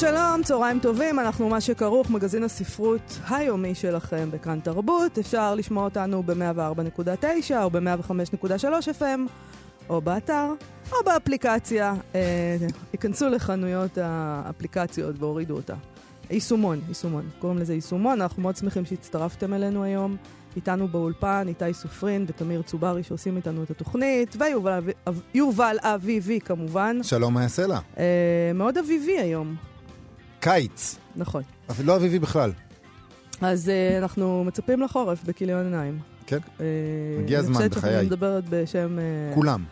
שלום, צהריים טובים, אנחנו מה שכרוך, מגזין הספרות היומי שלכם בכאן תרבות. אפשר לשמוע אותנו ב-104.9 או ב-105.3 FM, או באתר, או באפליקציה. אה, היכנסו לחנויות האפליקציות והורידו אותה. יישומון, יישומון. קוראים לזה יישומון, אנחנו מאוד שמחים שהצטרפתם אלינו היום. איתנו באולפן, איתי סופרין ותמיר צוברי שעושים איתנו את התוכנית, ויובל אביבי כמובן. שלום, מה יעשה לה? אה, מאוד אביבי היום. קיץ. נכון. אבל לא אביבי בכלל. אז uh, אנחנו מצפים לחורף בכיליון עיניים. כן, uh, מגיע הזמן, בחיי. אני חושבת שאני מדברת בשם... Uh, כולם.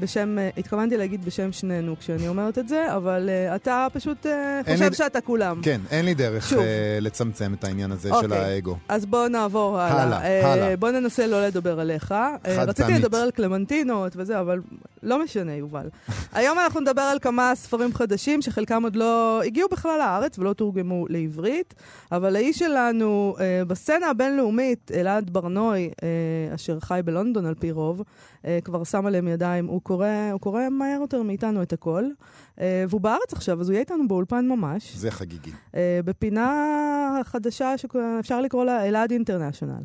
בשם, התכוונתי להגיד בשם שנינו כשאני אומרת את זה, אבל uh, אתה פשוט uh, חושב לי... שאתה כולם. כן, אין לי דרך uh, לצמצם את העניין הזה okay. של אוקיי, האגו. אז בואו נעבור הלאה. הלאה, uh, הלאה. בואו ננסה לא לדבר עליך. פעמית. רציתי לדבר על קלמנטינות וזה, אבל לא משנה, יובל. היום אנחנו נדבר על כמה ספרים חדשים שחלקם עוד לא הגיעו בכלל לארץ ולא תורגמו לעברית, אבל האיש שלנו uh, בסצנה הבינלאומית, אלעד ברנוי, uh, אשר חי בלונדון על פי רוב, uh, כבר שם עליהם ידיים. הוא קורא, הוא קורא מהר יותר מאיתנו את הכל, uh, והוא בארץ עכשיו, אז הוא יהיה איתנו באולפן ממש. זה חגיגי. Uh, בפינה חדשה שאפשר לקרוא לה אלעד אינטרנשיונל.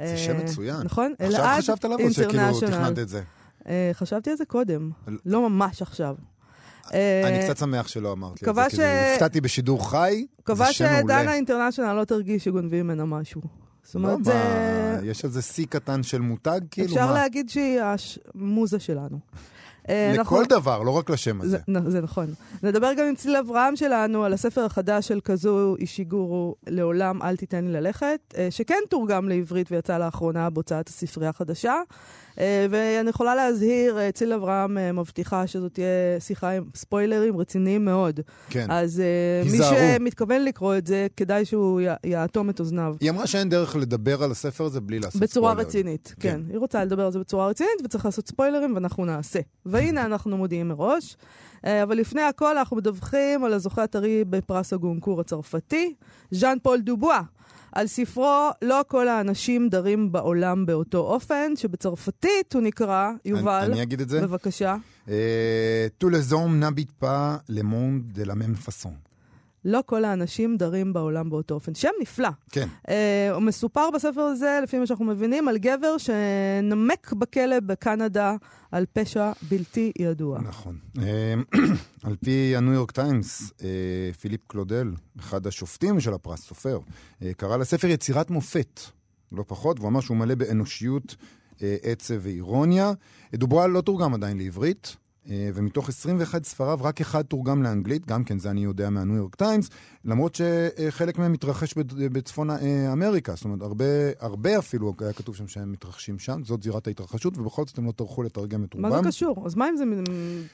זה שם מצוין. נכון? אלעד אינטרנשיונל. עכשיו חשבת עליו או שכאילו תכננת את זה? Uh, חשבתי על זה קודם, לא ממש עכשיו. אני קצת שמח שלא אמרתי את זה, כי הופתעתי בשידור חי, זה שם מעולה. קבע שדנה אינטרנשיונל לא תרגיש שגונבים ממנה משהו. זאת אומרת, לא, זה... יש על זה שיא קטן של מותג, כאילו, מה? אפשר להגיד שהיא המוזה שלנו. לכל אנחנו... דבר, לא רק לשם הזה. זה, זה נכון. נדבר גם עם צליל אברהם שלנו על הספר החדש של כזו אישיגורו, לעולם אל תיתן לי ללכת, שכן תורגם לעברית ויצא לאחרונה בהוצאת הספרייה החדשה. ואני יכולה להזהיר, ציל אברהם מבטיחה שזאת תהיה שיחה עם ספוילרים רציניים מאוד. כן. אז מי שמתכוון לקרוא את זה, כדאי שהוא יאטום את אוזניו. היא אמרה שאין דרך לדבר על הספר הזה בלי לעשות בצורה ספוילרים. בצורה רצינית, כן. כן. היא רוצה לדבר על זה בצורה רצינית, וצריך לעשות ספוילרים, ואנחנו נעשה. והנה אנחנו מודיעים מראש. אבל לפני הכל אנחנו מדווחים על הזוכה הטרי בפרס הגונקור הצרפתי, ז'אן פול דובואה. על ספרו "לא כל האנשים דרים בעולם באותו אופן", שבצרפתית הוא נקרא, יובל, אני, אני אגיד את זה? בבקשה. Tous les hommes n'habitent pas le monde de la même façon. לא כל האנשים דרים בעולם באותו אופן. שם נפלא. כן. Uh, הוא מסופר בספר הזה, לפי מה שאנחנו מבינים, על גבר שנמק בכלא בקנדה על פשע בלתי ידוע. נכון. Uh, על פי הניו יורק טיימס, uh, פיליפ קלודל, אחד השופטים של הפרס, סופר, אה, קרא לספר יצירת מופת, לא פחות, והוא אמר שהוא מלא באנושיות, אה, עצב ואירוניה. דובואה לא תורגם עדיין לעברית. ומתוך 21 ספריו, רק אחד תורגם לאנגלית, גם כן זה אני יודע מהניו יורק טיימס, למרות שחלק מהם מתרחש בצפון אמריקה, זאת אומרת, הרבה, הרבה אפילו היה כתוב שם שהם מתרחשים שם, זאת זירת ההתרחשות, ובכל זאת הם לא טרחו לתרגם את רובם. מה זה קשור? אז מה אם זה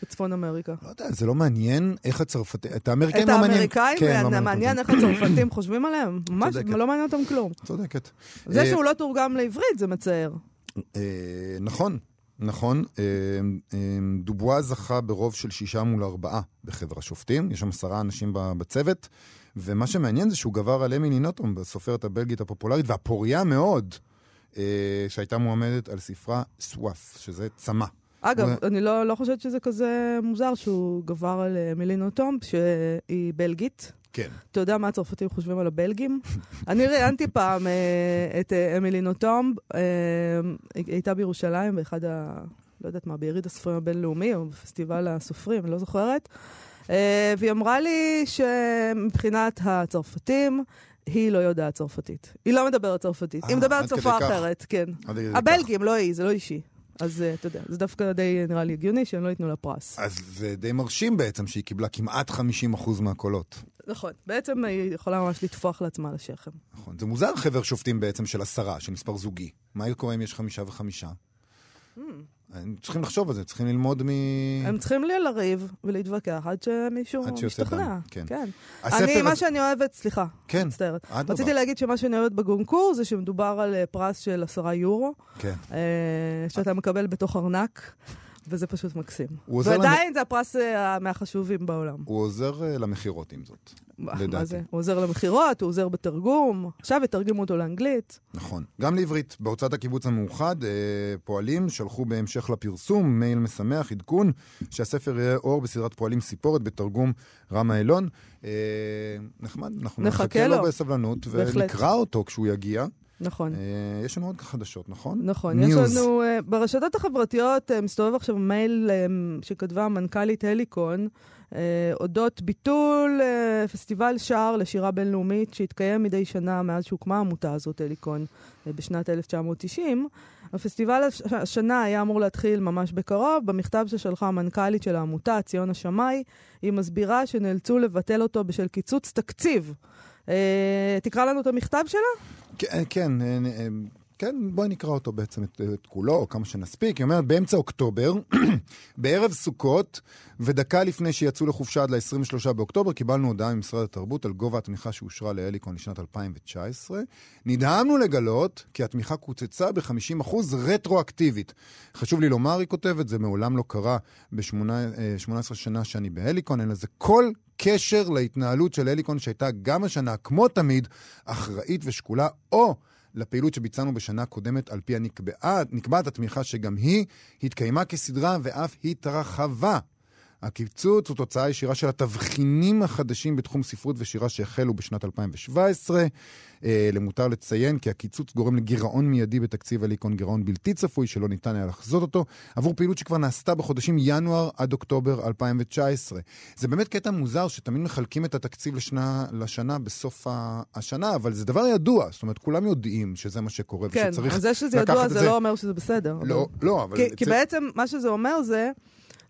בצפון אמריקה? לא יודע, זה לא מעניין איך הצרפתים, את האמריקאים לא מעניין. את האמריקאים? כן, לא מעניין איך הצרפתים חושבים עליהם? ממש, לא מעניין אותם כלום. צודקת. זה שהוא לא תורגם לעברית זה מצער. נכון. נכון, דובואה זכה ברוב של שישה מול ארבעה בחבר השופטים, יש שם עשרה אנשים בצוות, ומה שמעניין זה שהוא גבר על אמילי נוטום בסופרת הבלגית הפופולרית והפוריה מאוד, שהייתה מועמדת על ספרה סוואף, שזה צמא. אגב, ו... אני לא, לא חושבת שזה כזה מוזר שהוא גבר על אמילי נוטום, שהיא בלגית. כן. אתה יודע מה הצרפתים חושבים על הבלגים? אני ראיינתי פעם אה, את אה, אמילי נוטום, אה, היא הייתה בירושלים באחד ה... לא יודעת מה, ביריד הספרים הבינלאומי, או בפסטיבל הסופרים, אני לא זוכרת. והיא אמרה לי שמבחינת הצרפתים, היא לא יודעת צרפתית. היא לא מדברת צרפתית. היא מדברת שפה אחרת, כן. הבלגים, לא היא, זה לא אישי. אז אתה יודע, זה דווקא די נראה לי הגיוני שהם לא ייתנו לה פרס. אז זה די מרשים בעצם שהיא קיבלה כמעט 50% מהקולות. נכון, בעצם היא יכולה ממש לטפוח לעצמה לשכם. נכון, זה מוזר חבר שופטים בעצם של עשרה, של מספר זוגי. מה קורה אם יש חמישה וחמישה? הם צריכים לחשוב על זה, צריכים ללמוד מ... הם צריכים לריב ולהתווכח עד שמישהו עד משתכנע. כן. כן. אני, מה שאני אוהבת, סליחה, כן, מצטערת. רציתי להגיד שמה שאני אוהבת בגונקור זה שמדובר על אה, פרס של עשרה יורו, כן. אה, שאתה מקבל בתוך ארנק, וזה פשוט מקסים. ועדיין זה הפרס אה, מהחשובים בעולם. הוא עוזר אה, למכירות עם זאת. מה לדעתי. זה? הוא עוזר למכירות, הוא עוזר בתרגום, עכשיו יתרגמו אותו לאנגלית. נכון. גם לעברית. בהוצאת הקיבוץ המאוחד, אה, פועלים שלחו בהמשך לפרסום מייל משמח, עדכון, שהספר יראה אור בסדרת פועלים סיפורת בתרגום רמה אילון. נחמד, אנחנו נחכה נחכה לו לו. בסבלנות, בהחלט. ונקרא אותו כשהוא יגיע. נכון. אה, יש לנו עוד חדשות, נכון? נכון, יש news. לנו, אה, ברשתות החברתיות אה, מסתובב עכשיו מייל שכתבה מנכ"לית הליקון, אה, אודות ביטול פסטיבל שער לשירה בינלאומית שהתקיים מדי שנה מאז שהוקמה העמותה הזאת, הליקון, בשנת 1990. הפסטיבל הש- השנה היה אמור להתחיל ממש בקרוב. במכתב ששלחה המנכ"לית של העמותה, ציונה שמאי, היא מסבירה שנאלצו לבטל אותו בשל קיצוץ תקציב. תקרא לנו את המכתב שלה? כן, כן, אה, אה, בואי נקרא אותו בעצם, את, את כולו, או כמה שנספיק. היא אומרת, באמצע אוקטובר, בערב סוכות, ודקה לפני שיצאו לחופשה עד ל-23 באוקטובר, קיבלנו הודעה ממשרד התרבות על גובה התמיכה שאושרה להליקון לשנת 2019. נדהמנו לגלות כי התמיכה קוצצה ב-50% רטרואקטיבית. חשוב לי לומר, היא כותבת, זה מעולם לא קרה ב-18 שנה שאני בהליקון, אין לזה כל קשר להתנהלות של הליקון שהייתה גם השנה, כמו תמיד, אחראית ושקולה, או לפעילות שביצענו בשנה קודמת על פי הנקבעת, נקבעת התמיכה שגם היא התקיימה כסדרה ואף התרחבה. הקיצוץ הוא תוצאה ישירה של התבחינים החדשים בתחום ספרות ושירה שהחלו בשנת 2017. אה, למותר לציין כי הקיצוץ גורם לגירעון מיידי בתקציב הליקון, גירעון בלתי צפוי שלא ניתן היה לחזות אותו, עבור פעילות שכבר נעשתה בחודשים ינואר עד אוקטובר 2019. זה באמת קטע מוזר שתמיד מחלקים את התקציב לשנה, לשנה בסוף השנה, אבל זה דבר ידוע, זאת אומרת, כולם יודעים שזה מה שקורה כן, ושצריך אז זה שזה לקחת ידוע את זה לא אומר שזה בסדר. לא, אבל- לא, אבל... כי, כי צ- בעצם מה שזה אומר זה,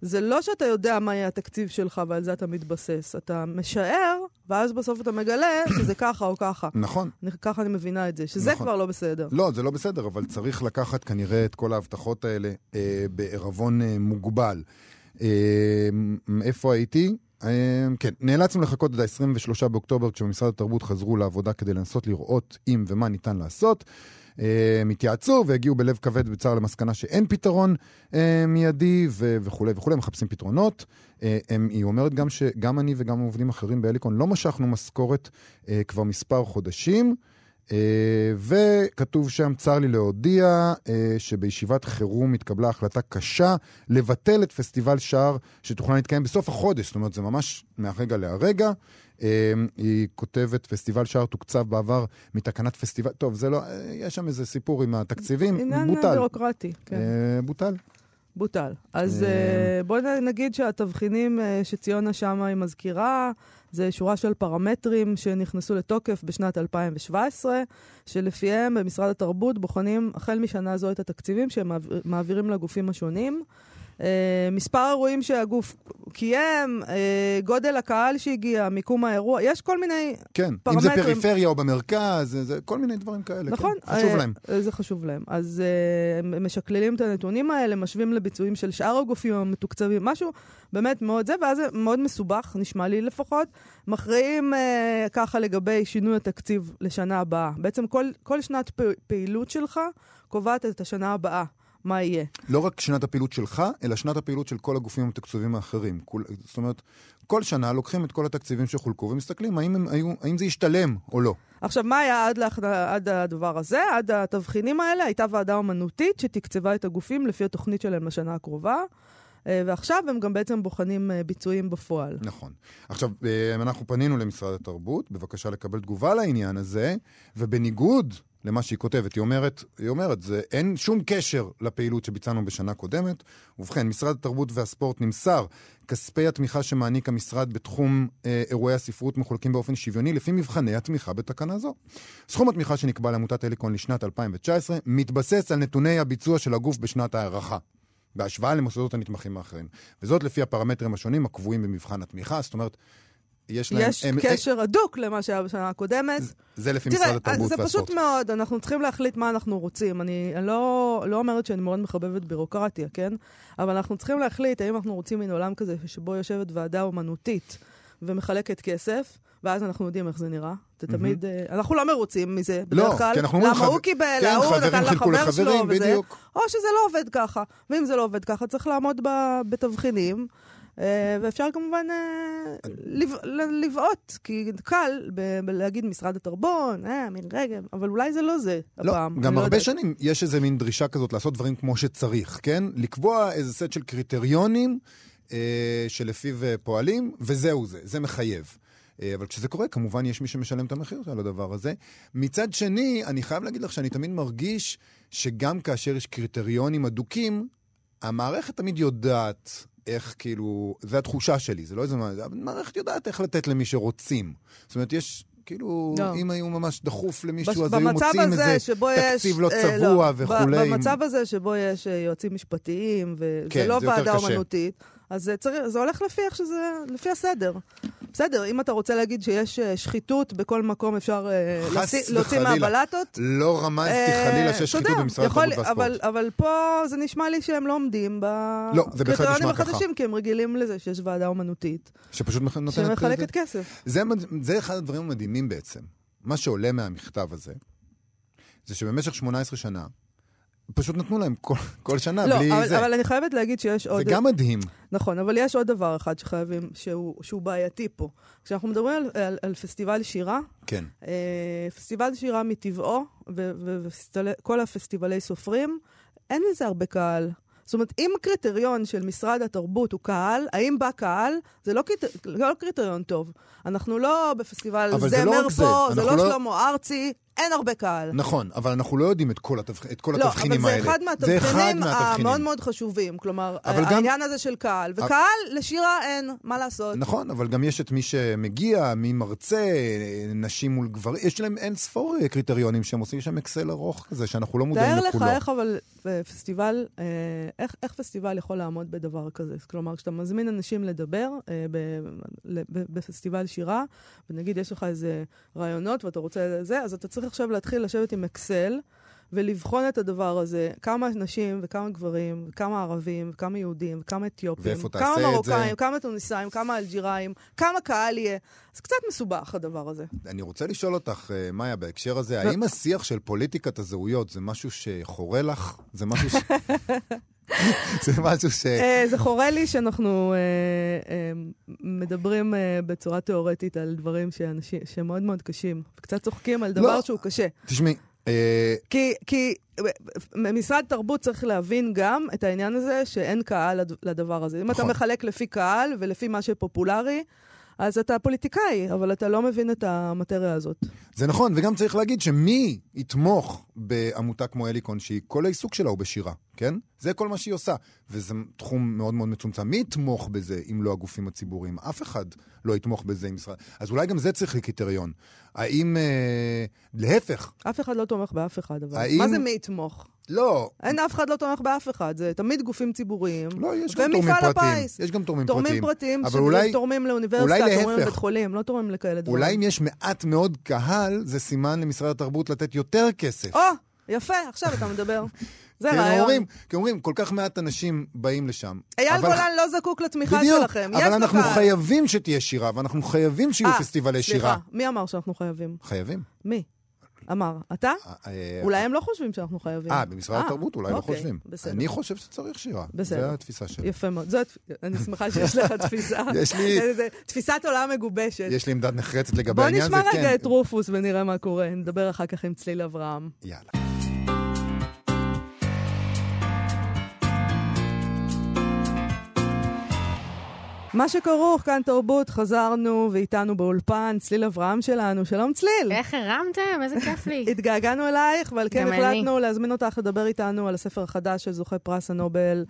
זה לא שאתה יודע מה יהיה התקציב שלך ועל זה אתה מתבסס. אתה משער, ואז בסוף אתה מגלה שזה ככה או ככה. נכון. אני, ככה אני מבינה את זה, שזה נכון. כבר לא בסדר. לא, זה לא בסדר, אבל צריך לקחת כנראה את כל ההבטחות האלה אה, בעירבון אה, מוגבל. אה, איפה הייתי? אה, כן, נאלצנו לחכות עד ה-23 באוקטובר כשבמשרד התרבות חזרו לעבודה כדי לנסות לראות אם ומה ניתן לעשות. אה, הם התייעצו והגיעו בלב כבד בצער למסקנה שאין פתרון אה, מיידי ו- וכולי וכולי, מחפשים פתרונות. אה, הם, היא אומרת גם שגם אני וגם עובדים אחרים בהליקון לא משכנו משכורת אה, כבר מספר חודשים. אה, וכתוב שם, צר לי להודיע אה, שבישיבת חירום התקבלה החלטה קשה לבטל את פסטיבל שער שתוכנן להתקיים בסוף החודש, זאת אומרת, זה ממש מהרגע להרגע. אה, היא כותבת, פסטיבל שער תוקצב בעבר מתקנת פסטיבל, טוב, זה לא, יש שם איזה סיפור עם התקציבים, עניין בוטל. בירוקרטי, כן. אה, בוטל. בוטל. אז אה, אה, בואי נגיד שהתבחינים שציונה שמה היא מזכירה, זה שורה של פרמטרים שנכנסו לתוקף בשנת 2017, שלפיהם במשרד התרבות בוחנים החל משנה זו את התקציבים שהם מעביר- מעבירים לגופים השונים. אה, מספר האירועים שהגוף קיים, אה, גודל הקהל שהגיע, מיקום האירוע, יש כל מיני כן, אם זה פרמטרים. פריפריה או במרכז, זה, זה כל מיני דברים כאלה. נכון. כן, חשוב אה, להם. זה חשוב להם. אז הם משקללים את הנתונים האלה, משווים לביצועים של שאר הגופים המתוקצבים, משהו באמת מאוד זה, ואז זה מאוד מסובך, נשמע לי לפחות. מכריעים ככה לגבי שינוי התקציב לשנה הבאה. בעצם כל, כל שנת פעילות שלך קובעת את השנה הבאה, מה יהיה. לא רק שנת הפעילות שלך, אלא שנת הפעילות של כל הגופים המתקצבים האחרים. כול, זאת אומרת, כל שנה לוקחים את כל התקציבים שחולקו ומסתכלים האם, הם היו, האם זה ישתלם או לא. עכשיו, מה היה עד, להכ... עד הדבר הזה? עד התבחינים האלה הייתה ועדה אומנותית שתקצבה את הגופים לפי התוכנית שלהם לשנה הקרובה, ועכשיו הם גם בעצם בוחנים אה, ביצועים בפועל. נכון. עכשיו, אה, אנחנו פנינו למשרד התרבות, בבקשה לקבל תגובה לעניין הזה, ובניגוד למה שהיא כותבת, היא אומרת, היא אומרת, זה, אין שום קשר לפעילות שביצענו בשנה קודמת. ובכן, משרד התרבות והספורט נמסר, כספי התמיכה שמעניק המשרד בתחום אה, אירועי הספרות מחולקים באופן שוויוני לפי מבחני התמיכה בתקנה זו. סכום התמיכה שנקבע לעמותת הליקון לשנת 2019 מתבסס על נתוני הביצוע של הגוף בשנת ההערכה. בהשוואה למוסדות הנתמכים האחרים. וזאת לפי הפרמטרים השונים הקבועים במבחן התמיכה. זאת אומרת, יש להם... יש הם- קשר הדוק למה שהיה בשנה הקודמת. זה לפי תראה, משרד התרבות זה והספורט. פשוט מאוד, אנחנו צריכים להחליט מה אנחנו רוצים. אני, אני לא, לא אומרת שאני מאוד מחבבת בירוקרטיה, כן? אבל אנחנו צריכים להחליט האם אנחנו רוצים מין עולם כזה שבו יושבת ועדה אומנותית ומחלקת כסף, ואז אנחנו יודעים איך זה נראה. זה תמיד... אה, אנחנו לא מרוצים מזה, לא, בדרך כלל. כי אנחנו אומרים למה הוא קיבל, כן, ההוא נתן לחבר שלו, וזה. או שזה לא עובד ככה. ואם זה לא עובד ככה, צריך לעמוד בתבחינים. אה, ואפשר כמובן אה, לבעוט, כי קל בלהגיד משרד התרבון, אה, מירי רגב, אבל אולי זה לא זה לא, הפעם. אני גם לא הרבה יודעת. שנים יש איזה מין דרישה כזאת לעשות דברים כמו שצריך, כן? לקבוע איזה סט של קריטריונים שלפיו אה, פועלים, וזהו זה, זה מחייב. אה, אבל כשזה קורה, כמובן יש מי שמשלם את המחיר על הדבר הזה. מצד שני, אני חייב להגיד לך שאני תמיד מרגיש שגם כאשר יש קריטריונים אדוקים, המערכת תמיד יודעת איך, כאילו, זו התחושה שלי, זה לא איזה... מה- המערכת יודעת איך לתת למי שרוצים. זאת אומרת, יש... כאילו, לא. אם היו ממש דחוף למישהו, בש- אז היו מוצאים איזה יש... תקציב לא אה, צבוע ב- וכולי. במצב הזה שבו יש אה, יועצים משפטיים, וזה כן, לא זה ועדה. אומנותית, אז זה, צריך, זה הולך לפי איך שזה, לפי הסדר. בסדר, אם אתה רוצה להגיד שיש אה, שחיתות בכל מקום, אפשר אה, להוציא- להוציא. מהבלטות. לא רמזתי אה, חלילה שיש שחיתות במשרד התרבות והספורט. אבל, אבל פה זה נשמע לי שהם לא עומדים לא, בקריטריונים. החדשים, כי הם רגילים לזה שיש ועדה אומנותית, שפשוט נותנת... שמחלקת כסף. זה, זה אחד הדברים המדהימים בעצם. מה שעולה מהמכתב הזה, זה שבמשך 18 שנה, פשוט נתנו להם כל, כל שנה לא, בלי אבל, זה. אבל אני חייבת להגיד שיש זה עוד... גם מדהים. נכון, אבל יש עוד דבר אחד שחייבים, שהוא, שהוא בעייתי פה. כשאנחנו מדברים על, על, על פסטיבל שירה, כן. אה, פסטיבל שירה מטבעו, וכל הפסטיבלי סופרים, אין לזה הרבה קהל. זאת אומרת, אם הקריטריון של משרד התרבות הוא קהל, האם בא קהל, זה לא, קריטר, לא קריטריון טוב. אנחנו לא בפסטיבל זה לא זמר זה. פה, זה אנחנו לא לא- שלמה ארצי, אין הרבה קהל. נכון, אבל אנחנו לא יודעים את כל, התבח... את כל לא, התבחינים אבל זה האלה. אחד זה אחד מהתבחינים מהתבחינים. המאוד מאוד חשובים. כלומר, אבל גם- העניין הזה של קהל. וקהל, לשירה אין, מה לעשות? נכון, אבל גם יש את מי שמגיע, מי מרצה, נשים מול גברים, יש להם אין ספור אה, קריטריונים שהם עושים שם אקסל ארוך כזה, שאנחנו לא מודעים תאר לך לכולו. איך אבל אה, פסטיבל, אה, איך, איך פסטיבל יכול לעמוד בדבר כזה. כלומר, כשאתה מזמין אנשים לדבר אה, ב, ב, בפסטיבל שירה, ונגיד יש לך איזה רעיונות ואתה רוצה זה, אז אתה צריך עכשיו להתחיל לשבת עם אקסל. ולבחון את הדבר הזה, כמה נשים וכמה גברים, וכמה ערבים, וכמה יהודים, וכמה אתיופים, כמה מרוקאים? כמה טוניסאים, כמה אלג'יראים, כמה קהל יהיה. זה קצת מסובך הדבר הזה. אני רוצה לשאול אותך, אה, מאיה, בהקשר הזה. האם השיח של פוליטיקת הזהויות זה משהו שחורה לך? זה משהו ש... זה משהו ש... אה, זה חורה לי שאנחנו אה, אה, מדברים בצורה תיאורטית על דברים שהם מאוד קשים, וקצת צוחקים על דבר לא. שהוא קשה. תשמעי, כי, כי משרד תרבות צריך להבין גם את העניין הזה שאין קהל לד- לדבר הזה. אם אתה נכון. מחלק לפי קהל ולפי מה שפופולרי, אז אתה פוליטיקאי, אבל אתה לא מבין את המטריה הזאת. זה נכון, וגם צריך להגיד שמי יתמוך בעמותה כמו אליקון, שהיא כל העיסוק שלה הוא בשירה, כן? זה כל מה שהיא עושה, וזה תחום מאוד מאוד מצומצם. מי יתמוך בזה אם לא הגופים הציבוריים? אף אחד לא יתמוך בזה עם משרד... אז אולי גם זה צריך לקריטריון. האם... אה, להפך, אף אחד לא תומך באף אחד, אבל. האם- מה זה מי יתמוך? לא, אין אף אחד לא תומך באף אחד, זה תמיד גופים ציבוריים. לא, יש גם תורמים ומפעל פרטיים. הפיס. יש גם תורמים תורמים פרטיים. פרטיים, אבל אולי- שתורמים לאוניברסיטה, תורמים. לבית חולים, לא תורמים לכאלה דברים. אולי אם יש מעט מאוד קהל, זה סימן למשרד התרבות לתת יותר כסף. או, יפה, עכשיו אתה מדבר. זה כי הם רעיון. אומרים, כי אומרים, כל כך מעט אנשים באים לשם. אייל אבל- גולן לא זקוק לתמיכה בדיוק, שלכם, יש אבל אנחנו בקהל. חייבים שתהיה שירה, ואנחנו חייבים שיהיו אה, פסטיבלי סליחה, שירה. מי אמר שאנחנו חייבים? חייבים. מי? אמר. אתה? אה, אה, אולי הם לא חושבים שאנחנו חייבים. אה, במשרד התרבות אולי לא אוקיי, חושבים. בסדר. אני חושב שצריך שירה. בסדר. זו התפיסה שלי. יפה מאוד. אני שמחה שיש לך תפיסה. יש לי- תפיסת עולם מגובשת. יש לי עמדת נחרצת לגבי בוא העניין הזה, נשמע רגע כן. את רופוס ונראה מה קורה. נדבר אחר כך עם צליל אברהם. יאללה. מה שכרוך, כאן תרבות, חזרנו ואיתנו באולפן, צליל אברהם שלנו. שלום צליל. איך הרמתם? איזה כיף לי. התגעגענו אלייך, ועל כן החלטנו להזמין אותך לדבר איתנו על הספר החדש של זוכה פרס הנובל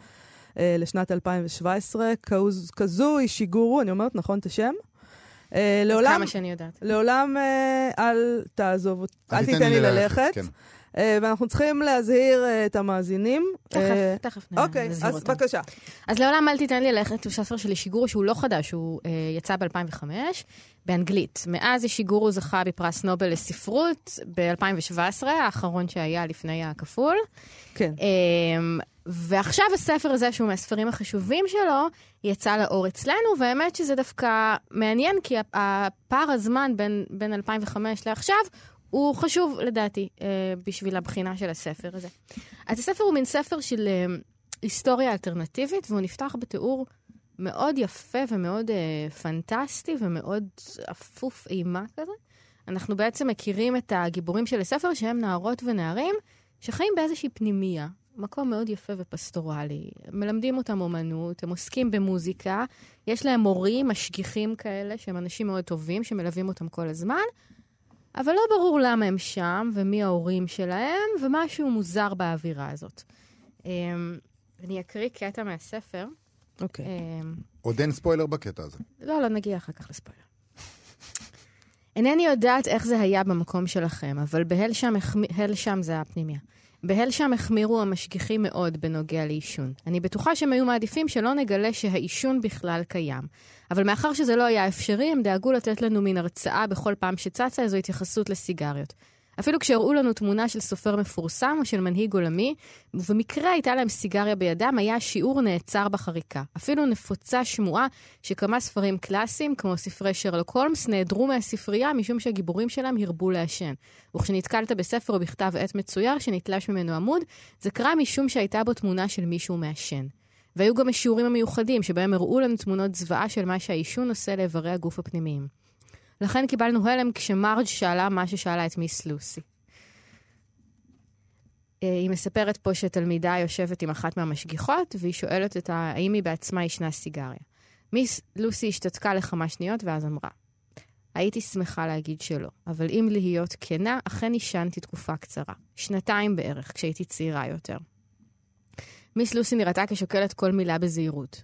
אה, לשנת 2017, קז- קזוי שיגורו, אני אומרת נכון את השם? אה, לעולם, כמה שאני יודעת. לעולם אה, אל תעזוב, אותי, אל אל תיתן לי ללכת. אה, ואנחנו צריכים להזהיר אה, את המאזינים. אה, תכף, תכף נ- אוקיי, נזהיר אז אותם. בבקשה. אז לעולם אל תיתן לי ללכת הוא ספר של אישיגורו שהוא לא חדש, הוא אה, יצא ב-2005 באנגלית. מאז אישיגורו זכה בפרס נובל לספרות ב-2017, האחרון שהיה לפני הכפול. כן. ועכשיו הספר הזה, שהוא מהספרים החשובים שלו, יצא לאור אצלנו, והאמת שזה דווקא מעניין, כי הפער הזמן בין, בין 2005 לעכשיו, הוא חשוב לדעתי אה, בשביל הבחינה של הספר הזה. אז הספר הוא מין ספר של אה, היסטוריה אלטרנטיבית, והוא נפתח בתיאור מאוד יפה ומאוד אה, פנטסטי ומאוד אפוף אימה כזה. אנחנו בעצם מכירים את הגיבורים של הספר, שהם נערות ונערים, שחיים באיזושהי פנימייה, מקום מאוד יפה ופסטורלי. מלמדים אותם אומנות, הם עוסקים במוזיקה, יש להם מורים, משגיחים כאלה, שהם אנשים מאוד טובים, שמלווים אותם כל הזמן, אבל לא ברור למה הם שם, ומי ההורים שלהם, ומשהו מוזר באווירה הזאת. אמ, אני אקריא קטע מהספר. אוקיי. אמ, עוד אין ספוילר בקטע הזה. לא, לא, נגיע אחר כך לספוילר. אינני יודעת איך זה היה במקום שלכם, אבל בהל שם, החמ- הל שם זה הפנימיה. בהל שם החמירו המשגיחים מאוד בנוגע לעישון. אני בטוחה שהם היו מעדיפים שלא נגלה שהעישון בכלל קיים. אבל מאחר שזה לא היה אפשרי, הם דאגו לתת לנו מין הרצאה בכל פעם שצצה איזו התייחסות לסיגריות. אפילו כשהראו לנו תמונה של סופר מפורסם או של מנהיג עולמי, ובמקרה הייתה להם סיגריה בידם, היה השיעור נעצר בחריקה. אפילו נפוצה שמועה שכמה ספרים קלאסיים, כמו ספרי שרלוק הולמס, נעדרו מהספרייה משום שהגיבורים שלהם הרבו לעשן. וכשנתקלת בספר או בכתב עת מצויר שנתלש ממנו עמוד, זה קרה משום שהייתה בו תמונה של מישהו מעשן. והיו גם השיעורים המיוחדים, שבהם הראו לנו תמונות זוועה של מה שהעישון עושה לאיברי הגוף הפנימיים. לכן קיבלנו הלם כשמרג' שאלה מה ששאלה את מיס לוסי. אה, היא מספרת פה שתלמידה יושבת עם אחת מהמשגיחות, והיא שואלת אותה האם היא בעצמה ישנה סיגריה. מיס לוסי השתתקה לכמה שניות ואז אמרה, הייתי שמחה להגיד שלא, אבל אם להיות כנה, אכן עישנתי תקופה קצרה. שנתיים בערך, כשהייתי צעירה יותר. מיס לוסי נראתה כשוקלת כל מילה בזהירות.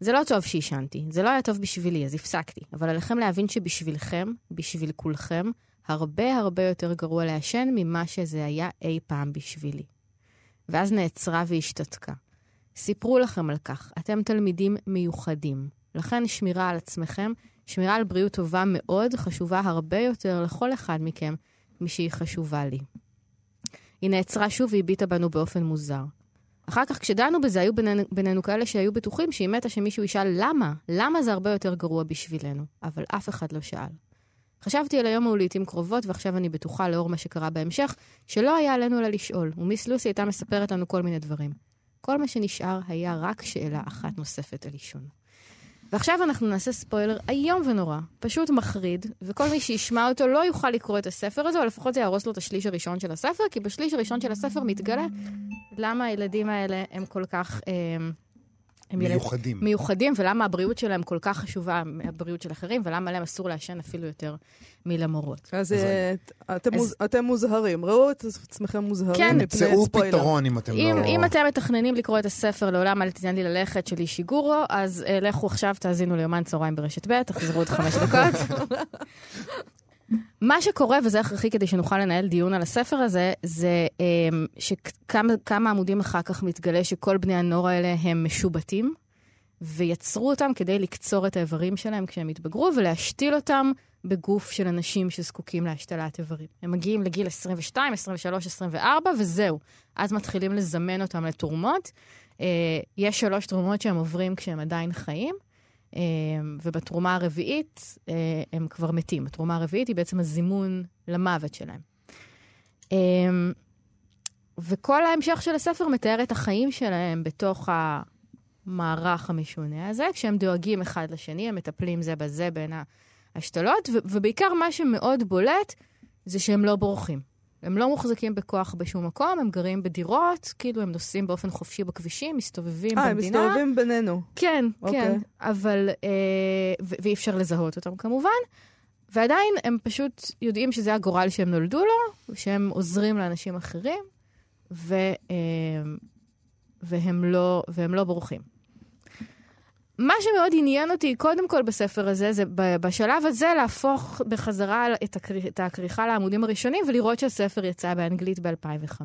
זה לא טוב שעישנתי, זה לא היה טוב בשבילי, אז הפסקתי. אבל עליכם להבין שבשבילכם, בשביל כולכם, הרבה הרבה יותר גרוע לעשן ממה שזה היה אי פעם בשבילי. ואז נעצרה והשתתקה. סיפרו לכם על כך, אתם תלמידים מיוחדים. לכן שמירה על עצמכם, שמירה על בריאות טובה מאוד, חשובה הרבה יותר לכל אחד מכם משהיא חשובה לי. היא נעצרה שוב והביטה בנו באופן מוזר. אחר כך, כשדנו בזה, היו בינינו, בינינו כאלה שהיו בטוחים שהיא מתה שמישהו ישאל למה, למה זה הרבה יותר גרוע בשבילנו, אבל אף אחד לא שאל. חשבתי על היום ההוא לעיתים קרובות, ועכשיו אני בטוחה, לאור מה שקרה בהמשך, שלא היה עלינו אלא לשאול, ומיס לוסי הייתה מספרת לנו כל מיני דברים. כל מה שנשאר היה רק שאלה אחת נוספת על עישון. ועכשיו אנחנו נעשה ספוילר איום ונורא, פשוט מחריד, וכל מי שישמע אותו לא יוכל לקרוא את הספר הזה, או לפחות זה יהרוס לו את השליש הראשון של הספר, כי בשליש הראשון של הספר מתגלה למה הילדים האלה הם כל כך... אה, הם ילד- מיוחדים. מיוחדים, ולמה הבריאות שלהם כל כך חשובה מהבריאות של אחרים, ולמה להם אסור לעשן אפילו יותר מלמורות. אז אה, אתם אז- מוז- אתם מוזהרים, ראו את עצמכם מוזהרים כן, מפני תמצאו ספוילר. פתרון אם אתם אם, לא... אם אתם מתכננים לקרוא את הספר לעולם אל תיתן לי ללכת של אישיגורו, אז uh, לכו עכשיו, תאזינו ליומן צהריים ברשת ב', תחזרו עוד חמש דקות. מה שקורה, וזה הכרחי כדי שנוכל לנהל דיון על הספר הזה, זה um, שכמה כמה עמודים אחר כך מתגלה שכל בני הנוער האלה הם משובטים, ויצרו אותם כדי לקצור את האיברים שלהם כשהם התבגרו, ולהשתיל אותם בגוף של אנשים שזקוקים להשתלת איברים. הם מגיעים לגיל 22, 23, 24, וזהו. אז מתחילים לזמן אותם לתרומות. אה, יש שלוש תרומות שהם עוברים כשהם עדיין חיים, ובתרומה הרביעית אה, הם כבר מתים. התרומה הרביעית היא בעצם הזימון למוות שלהם. אה, וכל ההמשך של הספר מתאר את החיים שלהם בתוך המערך המשונה הזה, כשהם דואגים אחד לשני, הם מטפלים זה בזה בין ההשתלות, ובעיקר מה שמאוד בולט זה שהם לא בורחים. הם לא מוחזקים בכוח בשום מקום, הם גרים בדירות, כאילו הם נוסעים באופן חופשי בכבישים, מסתובבים אה, הם במדינה. מסתובבים בינינו. כן, אוקיי. כן, אבל... אה, ואי אפשר לזהות אותם כמובן. ועדיין הם פשוט יודעים שזה הגורל שהם נולדו לו, שהם עוזרים לאנשים אחרים, ו, אה, והם, לא, והם לא בורחים. מה שמאוד עניין אותי, קודם כל בספר הזה, זה בשלב הזה להפוך בחזרה את, הכר... את הכריכה לעמודים הראשונים ולראות שהספר יצא באנגלית ב-2005.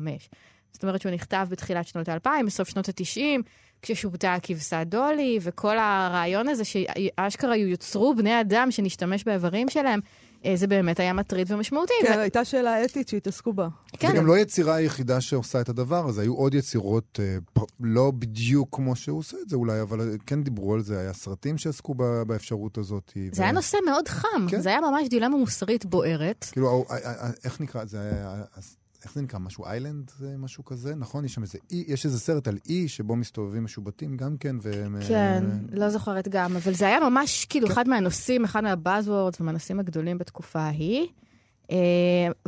זאת אומרת שהוא נכתב בתחילת שנות ה-2000, בסוף שנות ה-90, כששובתה הכבשה דולי, וכל הרעיון הזה שאשכרה יוצרו בני אדם שנשתמש באיברים שלהם, זה באמת היה מטריד ומשמעותי. כן, ו- הייתה שאלה אתית שהתעסקו בה. כן, זה גם לא היצירה היחידה שעושה את הדבר הזה, היו עוד יצירות אה, לא בדיוק כמו שהוא עושה את זה אולי, אבל כן דיברו על זה, היה סרטים שעסקו באפשרות הזאת. זה היה נושא מאוד חם, כן. זה היה ממש דילמה מוסרית בוערת. כאילו, איך נקרא, זה היה, איך זה נקרא, משהו איילנד, זה משהו כזה, נכון? יש שם איזה אי, יש איזה סרט על אי שבו מסתובבים משובטים גם כן, והם... כן, אה, לא זוכרת גם, אבל זה היה ממש כאילו כן. אחד מהנושאים, אחד מהבאזוורדס ומהנושאים הגדולים בתקופה ההיא. אה,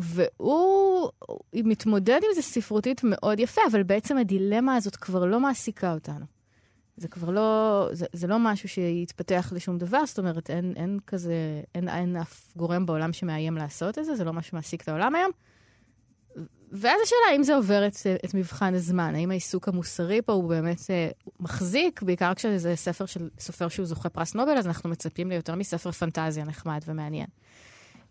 והוא הוא מתמודד עם זה ספרותית מאוד יפה, אבל בעצם הדילמה הזאת כבר לא מעסיקה אותנו. זה כבר לא, זה, זה לא משהו שיתפתח לשום דבר, זאת אומרת, אין, אין כזה, אין, אין אף גורם בעולם שמאיים לעשות את זה, זה לא מה שמעסיק את העולם היום. ואז השאלה, האם זה עובר את, את מבחן הזמן? האם העיסוק המוסרי פה הוא באמת אה, מחזיק, בעיקר כשזה ספר של סופר שהוא זוכה פרס נובל, אז אנחנו מצפים ליותר מספר פנטזיה נחמד ומעניין.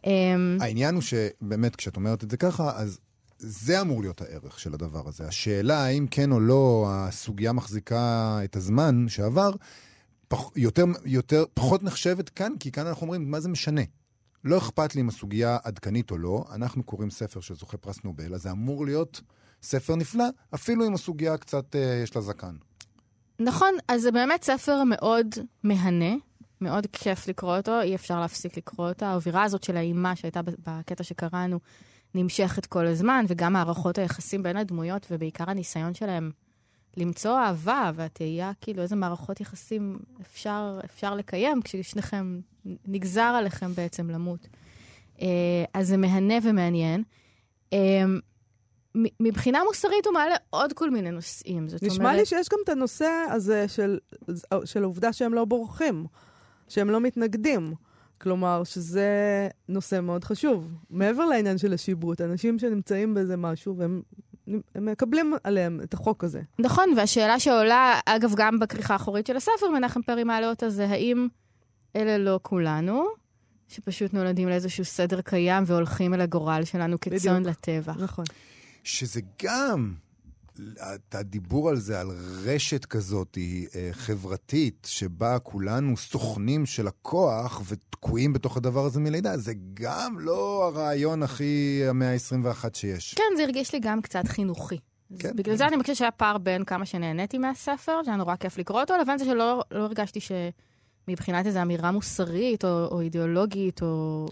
אמ, העניין הוא שבאמת, כשאת אומרת את זה ככה, אז זה אמור להיות הערך של הדבר הזה. השאלה האם כן או לא הסוגיה מחזיקה את הזמן שעבר, פח, יותר, יותר, פחות נחשבת כאן, כי כאן אנחנו אומרים, מה זה משנה? לא אכפת לי אם הסוגיה עדכנית או לא, אנחנו קוראים ספר שזוכה פרס נובל, אז זה אמור להיות ספר נפלא, אפילו אם הסוגיה קצת אה, יש לה זקן. נכון, אז זה באמת ספר מאוד מהנה, מאוד כיף לקרוא אותו, אי אפשר להפסיק לקרוא אותו. האווירה הזאת של האימה שהייתה בקטע שקראנו נמשכת כל הזמן, וגם מערכות היחסים בין הדמויות, ובעיקר הניסיון שלהם למצוא אהבה והתהייה, כאילו איזה מערכות יחסים אפשר, אפשר לקיים כששניכם, נגזר עליכם בעצם למות. אה, אז זה מהנה ומעניין. אה, מבחינה מוסרית הוא מעלה עוד כל מיני נושאים. זאת נשמע אומרת... לי שיש גם את הנושא הזה של, של העובדה שהם לא בורחים, שהם לא מתנגדים. כלומר, שזה נושא מאוד חשוב. מעבר לעניין של השיבוט, אנשים שנמצאים באיזה משהו והם הם מקבלים עליהם את החוק הזה. נכון, והשאלה שעולה, אגב, גם בכריכה האחורית של הספר, מנחם פרי מעלה אותה, זה האם אלה לא כולנו, שפשוט נולדים לאיזשהו סדר קיים והולכים אל הגורל שלנו כצאן. לטבע. נכון. שזה גם, הדיבור על זה, על רשת כזאת אה, חברתית, שבה כולנו סוכנים של הכוח ותקועים בתוך הדבר הזה מלידה, זה גם לא הרעיון הכי המאה ה-21 שיש. כן, זה הרגיש לי גם קצת חינוכי. כן. כן. בגלל זה אני חושבת שהיה פער בין כמה שנהניתי מהספר, שהיה נורא כיף לקרוא אותו, לבין זה שלא לא הרגשתי שמבחינת איזו אמירה מוסרית או, או אידיאולוגית או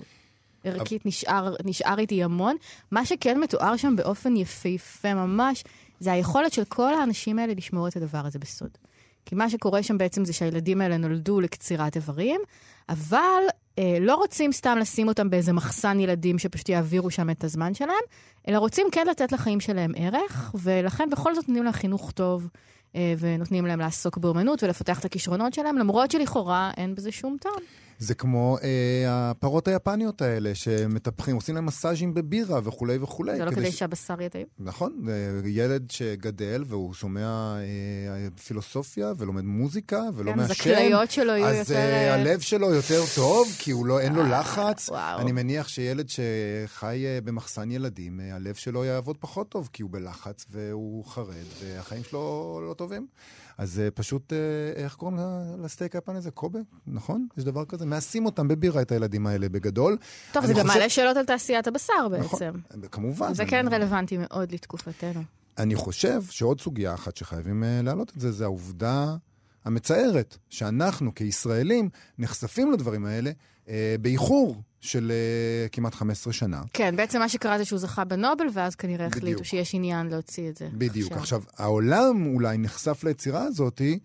ערכית נשאר, נשאר איתי המון. מה שכן מתואר שם באופן יפהפה ממש, זה היכולת של כל האנשים האלה לשמור את הדבר הזה בסוד. כי מה שקורה שם בעצם זה שהילדים האלה נולדו לקצירת איברים, אבל אה, לא רוצים סתם לשים אותם באיזה מחסן ילדים שפשוט יעבירו שם את הזמן שלהם, אלא רוצים כן לתת לחיים שלהם ערך, ולכן בכל זאת נותנים להם חינוך טוב, אה, ונותנים להם לעסוק באומנות ולפתח את הכישרונות שלהם, למרות שלכאורה אין בזה שום טעם. זה כמו אה, הפרות היפניות האלה, שמטפחים, עושים להם מסאז'ים בבירה וכולי וכולי. זה לא כדי ש- שהבשר יטעים. נכון, זה ילד שגדל והוא שומע אה, פילוסופיה ולומד מוזיקה ולא כן, אז מעשן. הכליות שלו יהיו אז יותר... אה, אה, הלב שלו יותר טוב, כי הוא לא, אין לו לחץ. וואו. אני מניח שילד שחי אה, במחסן ילדים, אה, הלב שלו יעבוד פחות טוב, כי הוא בלחץ והוא חרד, והחיים שלו לא טובים. אז אה, פשוט, אה, איך קוראים לסטייק היפני הזה? קובה? נכון? יש דבר כזה? מעשים אותם בבירה את הילדים האלה בגדול. טוב, זה גם חושב- מעלה שאלות על תעשיית הבשר נכון, בעצם. כמובן. זה כן רלוונטי מאוד לתקופתנו. אני חושב שעוד סוגיה אחת שחייבים להעלות את זה, זה העובדה המצערת, שאנחנו כישראלים נחשפים לדברים האלה uh, באיחור של uh, כמעט 15 שנה. כן, בעצם מה שקרה זה שהוא זכה בנובל, ואז כנראה בדיוק. החליטו שיש עניין להוציא את זה. בדיוק. עכשיו, העולם אולי נחשף ליצירה הזאתי,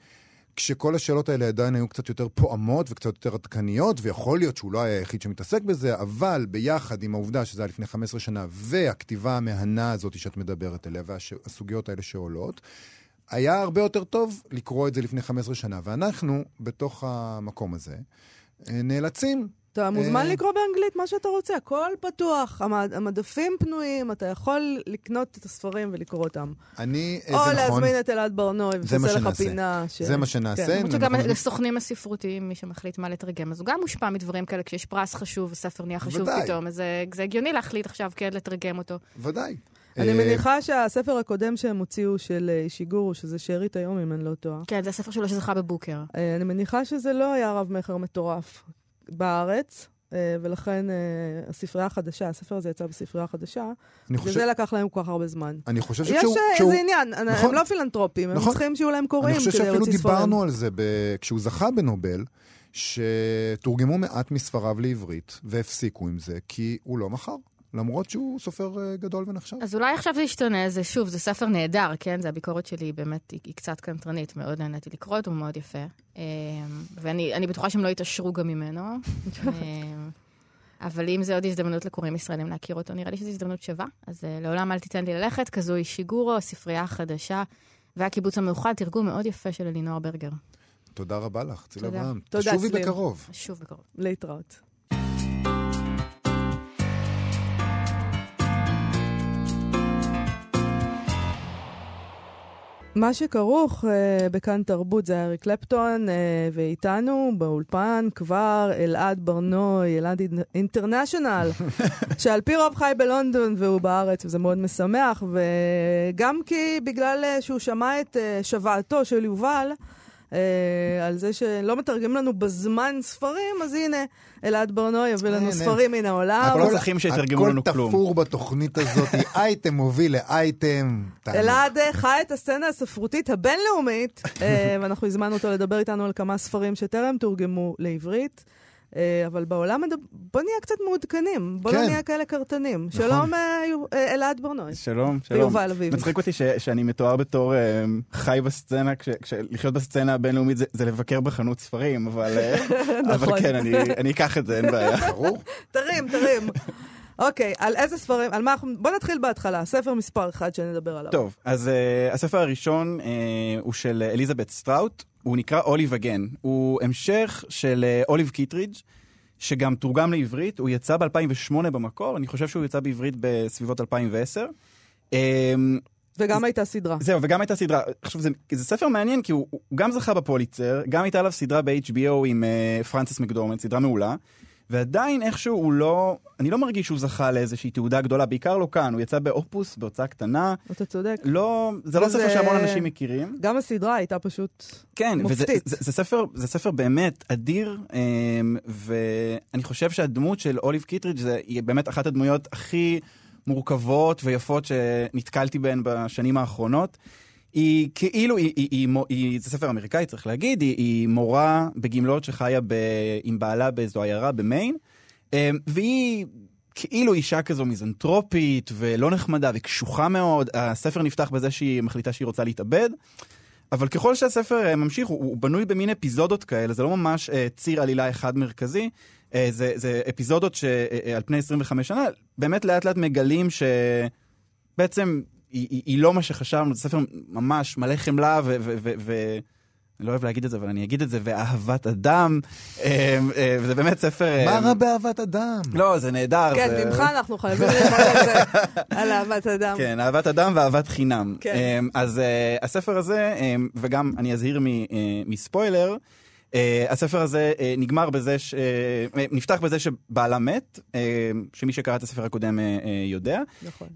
כשכל השאלות האלה עדיין היו קצת יותר פועמות וקצת יותר עדכניות, ויכול להיות שהוא לא היה היחיד שמתעסק בזה, אבל ביחד עם העובדה שזה היה לפני 15 שנה, והכתיבה המהנה הזאת שאת מדברת עליה, והסוגיות האלה שעולות, היה הרבה יותר טוב לקרוא את זה לפני 15 שנה. ואנחנו, בתוך המקום הזה, אה, נאלצים אתה מוזמן אה, לקרוא באנגלית מה שאתה רוצה, הכל פתוח, המד- המדפים פנויים, אתה יכול לקנות את הספרים ולקרוא אותם. אני, או זה נכון, להזמין את אלעד מה ושתעשה לך שנעשה. פינה. ש- זה מה שנעשה. כן. למרות שגם אנחנו- לסוכנים הספרותיים, מי שמחליט מה לתרגם, אז הוא גם מושפע מדברים כאלה, כשיש פרס חשוב וספר נהיה חשוב ודאי. פתאום, אז זה- זה הגיוני להחליט עכשיו כן לתרגם אותו. ודאי. אני אה, מניחה שהספר הקודם שהם הוציאו של אה, שיגורו, שזה שארית היום, אם אני לא טועה, כן, זה הספר שלו שזכה בבוקר. אה, אני מניחה שזה לא היה רב-מכר מטורף בארץ, אה, ולכן אה, הספרייה החדשה, הספר הזה יצא בספרייה החדשה, אני חושב, זה לקח להם כל כך הרבה זמן. אני חושב יש שכשהוא... אה, כשהוא- איזה עניין, הם נכון. לא פילנטרופים, הם נכון. צריכים שיהיו להם אני קוראים חושב כדי שאפילו להוציא ספרים. דיברנו על זה ב... כשהוא זכה בנובל, שתורגמו מעט מספריו לעברית, והפסיקו עם זה, כי הוא לא מכר, למרות שהוא סופר אה, גדול ונחשב. אז אולי עכשיו זה ישתנה, זה שוב, זה ספר נהדר, כן? זה הביקורת שלי, באמת, היא, היא קצת קנטרנית, מאוד נהניתי לקרוא אותו, הוא מאוד יפה. אמ, ואני אני בטוחה שהם לא יתעשרו גם ממנו. אמ, אבל אם זה עוד הזדמנות לקוראים ישראלים להכיר אותו, נראה לי שזו הזדמנות שווה. אז uh, לעולם אל תיתן לי ללכת, כזו היא שיגורו, הספרייה החדשה, והקיבוץ המאוחד, תרגום מאוד יפה של אלינור ברגר. תודה רבה לך, צילה תודה. אברהם. תודה, תשובי צליל. בקרוב. שוב בקרוב. להתראות. מה שכרוך uh, בכאן תרבות זה אריק קלפטון, uh, ואיתנו באולפן כבר אלעד ברנוי, אלעד אינ- אינטרנשיונל, שעל פי רוב חי בלונדון והוא בארץ, וזה מאוד משמח, וגם כי בגלל uh, שהוא שמע את uh, שוועתו של יובל, uh, על זה שלא מתרגמים לנו בזמן ספרים, אז הנה, אלעד ברנוי יביא לנו הנה. ספרים מן העולם. אנחנו לא צריכים שיתרגמו לנו הכל כלום. תפור בתוכנית הזאת, אייטם מוביל לאייטם. אלעד אה, חי את הסצנה הספרותית הבינלאומית, אה, ואנחנו הזמנו אותו לדבר איתנו על כמה ספרים שטרם תורגמו לעברית. אה, אבל בעולם, בוא נהיה קצת מעודכנים, בוא לא כן. נהיה כאלה קרטנים. נכון. שלום, אה, אה, אלעד ברנוי. שלום, שלום. ויובל אביבי. מצחיק אותי ש, שאני מתואר בתור חי בסצנה, כש, כש, לחיות בסצנה הבינלאומית זה, זה לבקר בחנות ספרים, אבל, נכון. אבל כן, אני, אני אקח את זה, אין בעיה. ברור. תרים, תרים. אוקיי, על איזה ספרים, על מה אנחנו... בוא נתחיל בהתחלה, ספר מספר אחד שנדבר עליו. טוב, אז uh, הספר הראשון uh, הוא של אליזבת סטראוט, הוא נקרא Olive Again. הוא המשך של אוליב קיטרידג', שגם תורגם לעברית, הוא יצא ב-2008 במקור, אני חושב שהוא יצא בעברית בסביבות 2010. Um, וגם הייתה סדרה. זהו, וגם הייתה סדרה. עכשיו, זה, זה ספר מעניין, כי הוא, הוא גם זכה בפוליצר, גם הייתה עליו סדרה ב-HBO עם uh, פרנסס מקדורמנט, סדרה מעולה, ועדיין איכשהו הוא לא, אני לא מרגיש שהוא זכה לאיזושהי תהודה גדולה, בעיקר לא כאן, הוא יצא באופוס, בהוצאה קטנה, אתה צודק. לא, זה לא וזה- ספר שהמון אנשים מכירים. גם הסדרה הייתה פשוט... כן, וזה מופתית. זה, זה, ספר, זה ספר באמת אדיר, אמ, ואני חושב שהדמות של אוליב קיטרידג' זה, היא באמת אחת הדמויות הכי מורכבות ויפות שנתקלתי בהן בשנים האחרונות. היא כאילו, היא, היא, היא, היא, זה ספר אמריקאי צריך להגיד, היא, היא מורה בגמלאות שחיה ב, עם בעלה באיזו עיירה במיין, אמ, והיא כאילו אישה כזו מיזנטרופית ולא נחמדה וקשוחה מאוד. הספר נפתח בזה שהיא מחליטה שהיא רוצה להתאבד. אבל ככל שהספר אה, ממשיך, הוא, הוא בנוי במין אפיזודות כאלה, זה לא ממש אה, ציר עלילה אחד מרכזי, אה, זה, זה אפיזודות שעל פני 25 שנה, באמת לאט לאט מגלים שבעצם היא, היא, היא לא מה שחשבנו, זה ספר ממש מלא חמלה ו... ו, ו, ו אני לא אוהב להגיד את זה, אבל אני אגיד את זה, ואהבת אדם, אה, אה, וזה באמת ספר... אה, מה רע באהבת אדם? לא, זה נהדר. כן, זה... ממך אנחנו חייבים ללמוד על זה, על אהבת אדם. כן, אהבת אדם ואהבת חינם. כן. אז הספר הזה, וגם אני אזהיר מספוילר, uh, הספר הזה uh, נגמר בזה, ש, uh, נפתח בזה שבעלה מת, uh, שמי שקרא את הספר הקודם uh, uh, יודע. נכון.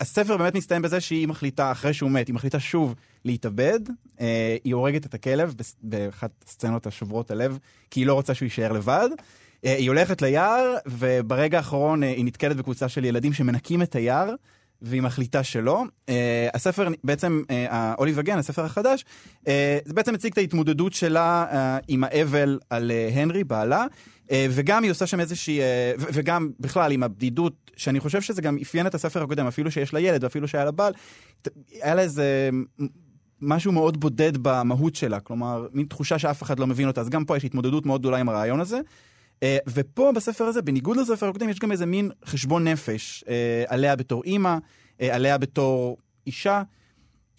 והספר באמת מסתיים בזה שהיא מחליטה, אחרי שהוא מת, היא מחליטה שוב להתאבד. Uh, היא הורגת את הכלב באחת הסצנות השוברות הלב, כי היא לא רוצה שהוא יישאר לבד. Uh, היא הולכת ליער, וברגע האחרון uh, היא נתקלת בקבוצה של ילדים שמנקים את היער, והיא מחליטה שלא. Uh, הספר, בעצם, uh, האוליב אגן, הספר החדש, uh, זה בעצם מציג את ההתמודדות שלה uh, עם האבל על uh, הנרי, בעלה, וגם היא עושה שם איזושהי, ו- וגם בכלל עם הבדידות, שאני חושב שזה גם אפיין את הספר הקודם, אפילו שיש לה ילד ואפילו שהיה לה בעל, היה לה איזה... משהו מאוד בודד במהות שלה, כלומר, מין תחושה שאף אחד לא מבין אותה, אז גם פה יש התמודדות מאוד גדולה עם הרעיון הזה. Uh, ופה בספר הזה, בניגוד לספר הקודם, יש גם איזה מין חשבון נפש עליה בתור אימא, עליה בתור אישה,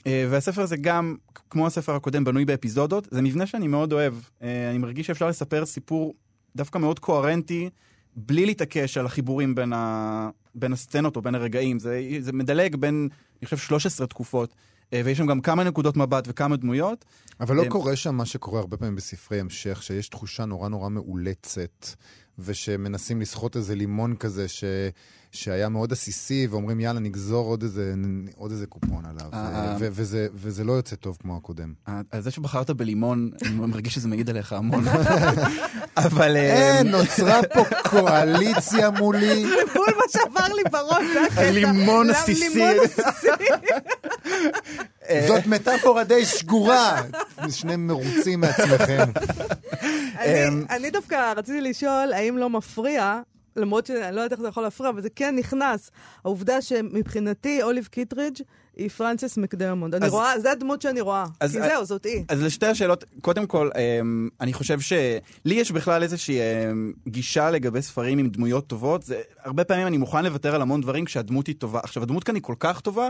והספר הזה גם, כמו הספר הקודם, בנוי באפיזודות. זה מבנה שאני מאוד אוהב. אני מרגיש שאפשר לספר סיפור דווקא מאוד קוהרנטי, בלי להתעקש על החיבורים בין, ה... בין הסצנות או בין הרגעים. זה, זה מדלג בין, אני חושב, 13 תקופות, אה, ויש שם גם כמה נקודות מבט וכמה דמויות. אבל לא אה, קורה שם מה שקורה הרבה פעמים בספרי המשך, שיש תחושה נורא נורא מאולצת, ושמנסים לסחוט איזה לימון כזה ש... שהיה מאוד עסיסי, ואומרים יאללה נגזור עוד איזה, עוד איזה קופון עליו, אה, ו- וזה, וזה לא יוצא טוב כמו הקודם. ה- על זה שבחרת בלימון, אני מרגיש שזה מעיד עליך המון. אבל... אה, אין, נוצרה פה קואליציה מולי. בול מה שעבר לי בראש, זה הקטע. לימון עסיסי. זאת מטאפורה די שגורה. שני מרוצים מעצמכם. אני- אמ, אני דווקא רציתי לשאול, האם לא מפריע, למרות שאני לא יודעת איך זה יכול להפריע, אבל זה כן נכנס, העובדה שמבחינתי אוליב קיטרידג' היא פרנסס מקדרמונד. אני רואה, זה הדמות שאני רואה. אז- כי זהו, זאת היא. אז לשתי השאלות, קודם כל, אמ, אני חושב שלי יש בכלל איזושהי אמ, גישה לגבי ספרים עם דמויות טובות. זה, הרבה פעמים אני מוכן לוותר על המון דברים כשהדמות היא טובה. עכשיו, הדמות כאן היא כל כך טובה,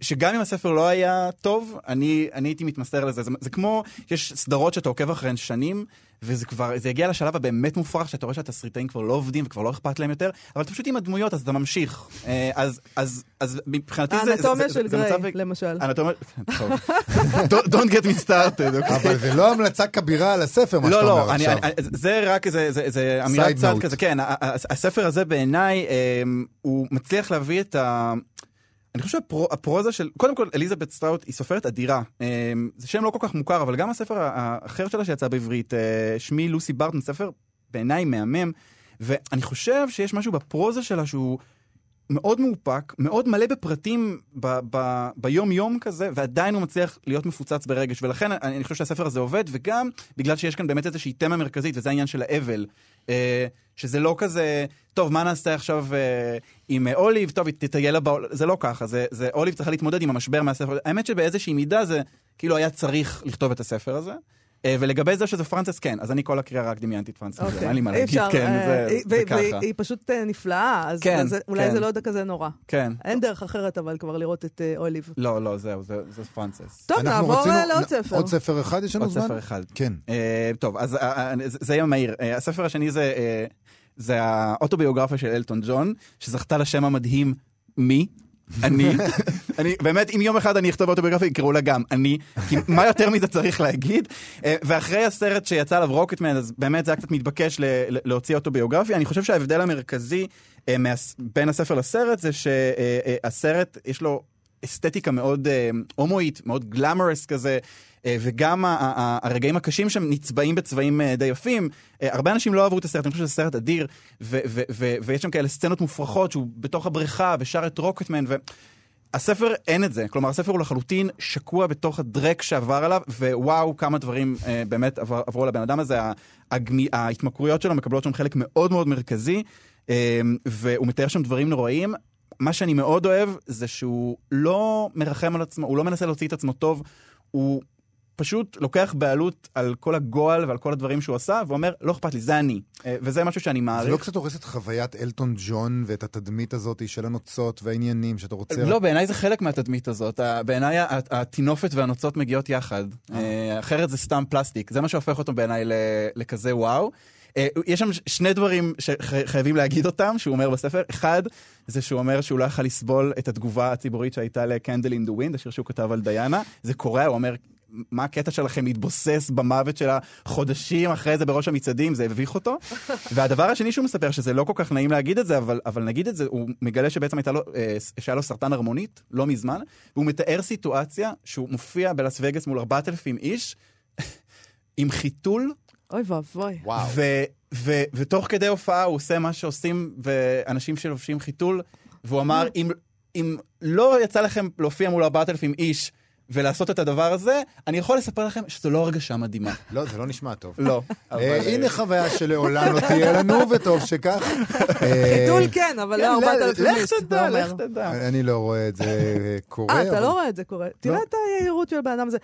שגם אם הספר לא היה טוב, אני, אני הייתי מתמסר לזה. זה, זה כמו, יש סדרות שאתה עוקב אחריהן שנים, וזה כבר, זה הגיע לשלב הבאמת מופרך, שאתה רואה שהתסריטאים כבר לא עובדים וכבר לא אכפת להם יותר, אבל אתה פשוט עם הדמויות, אז אתה ממשיך. אה, אז, אז, אז מבחינתי זה... זה- האנטומיה זה- של זה גריי, מצב- למשל. אנטומיה, טוב. Don't- get me started, אוקיי? אבל זה לא המלצה כבירה על הספר, מה שאתה לא, אומר לא, אני, עכשיו. אני, זה רק, זה, זה, זה אמירת Side צד note. כזה, כן, הספר הזה בעיניי, הוא מצליח להביא את ה... אני חושב שהפרוזה של, קודם כל, אליזבת סטראוט היא סופרת אדירה. אמ, זה שם לא כל כך מוכר, אבל גם הספר האחר שלה שיצא בעברית, אה, שמי לוסי ברטון, ספר בעיניי מהמם, ואני חושב שיש משהו בפרוזה שלה שהוא... מאוד מאופק, מאוד מלא בפרטים ב- ב- ביום-יום כזה, ועדיין הוא מצליח להיות מפוצץ ברגש, ולכן אני אני חושב שהספר הזה עובד, וגם בגלל שיש כאן באמת איזושהי תמה מרכזית, וזה העניין של האבל. אה, שזה לא כזה, טוב, מה נעשה עכשיו אה, עם אה, אוליב? טוב, תטייל לה בעולם, זה לא ככה, זה, זה אוליב צריכה להתמודד עם המשבר מהספר. האמת שבאיזושהי מידה זה כאילו היה צריך לכתוב את הספר הזה. אה, ולגבי זה שזה פרנסס, כן, אז אני כל הקריאה רק דמיינתי את פרנסס, אוקיי. אין לי מה אי להגיד, אפשר, כן, זה, והיא- והיא- ככה. היא פשוט אה, נפלאה, אז כן, אז אולי כן. זה לא כזה נורא. כן. אין דרך אחרת אבל כבר לראות את אה, אוליב. לא, לא, זהו, זה, זה פרנסס. טוב, אנחנו נעבור אה, לעוד ספר. עוד ספר אחד יש לנו עוד זמן? ספר אחד. כן. טוב, אז זה יהיה מהיר. הספר השני זה, זה האוטוביוגרפיה של אלטון ג'ון, שזכתה לשם המדהים מי. אני, אני, באמת, אם יום אחד אני אכתוב אוטוביוגרפיה, יקראו לה גם אני, כי מה יותר מזה צריך להגיד? אה, ואחרי הסרט שיצא עליו רוקטמן, אז באמת זה היה קצת מתבקש להוציא אוטוביוגרפיה. אני חושב שההבדל המרכזי אה, בין הספר לסרט זה שהסרט, יש לו אסתטיקה מאוד אה, הומואית, מאוד גלמרס כזה. אה, וגם ה- ה- ה- הרגעים הקשים שם נצבעים בצבעים אה, די יפים. אה, הרבה אנשים לא אהבו את הסרט, אני חושב שזה סרט אדיר, ו- ו- ו- ויש שם כאלה סצנות מופרכות שהוא בתוך הבריכה ושר את רוקטמן, והספר אין את זה, כלומר הספר הוא לחלוטין שקוע בתוך הדרק שעבר עליו, ווואו כמה דברים אה, באמת עבר, עברו לבן אדם הזה, הגמי, ההתמכרויות שלו מקבלות שם חלק מאוד מאוד מרכזי, אה, והוא מתאר שם דברים נוראים. מה שאני מאוד אוהב זה שהוא לא מרחם על עצמו, הוא לא מנסה להוציא את עצמו טוב, הוא פשוט לוקח בעלות על כל הגועל ועל כל הדברים שהוא עשה, ואומר, לא אכפת לי, זה אני. אה, וזה משהו שאני זה מעריך. לא קצת הורס את חוויית אלטון ג'ון ואת התדמית הזאת של הנוצות והעניינים שאתה רוצה... לא, בעיניי זה חלק מהתדמית הזאת. בעיניי הטינופת והנוצות מגיעות יחד. אה, אחרת זה סתם פלסטיק. זה מה שהופך אותו בעיניי לכזה וואו. אה, יש שם שני דברים שחייבים להגיד אותם, שהוא אומר בספר. אחד, זה שהוא אומר שהוא לא יכל לסבול את התגובה הציבורית שהייתה ל-Candle in the Wind, השיר שהוא כתב על דיאנה. זה קורה, הוא אומר, מה הקטע שלכם להתבוסס במוות שלה חודשים אחרי זה בראש המצעדים, זה הביך אותו. והדבר השני שהוא מספר, שזה לא כל כך נעים להגיד את זה, אבל, אבל נגיד את זה, הוא מגלה שבעצם הייתה לו, אה, שהיה לו סרטן הרמונית, לא מזמן, והוא מתאר סיטואציה שהוא מופיע בלאס וגאס מול 4,000 איש, עם חיתול, אוי ואבוי. וואו. ו- ו- ותוך כדי הופעה הוא עושה מה שעושים אנשים שלובשים חיתול, והוא אמר, אם, אם לא יצא לכם להופיע מול 4,000 איש ולעשות את הדבר הזה, אני יכול לספר לכם שזו לא הרגשה מדהימה. לא, זה לא נשמע טוב. לא. אה, אה, הנה חוויה שלעולם לא תהיה לנו, וטוב שכך. אה, חיתול כן, אבל כן, לא 4,000 לך איש. תדע. לך תדע. אני לא רואה את זה קורה. אה, אתה לא רואה את זה קורה. תראה את היהירות של הבן אדם הזה.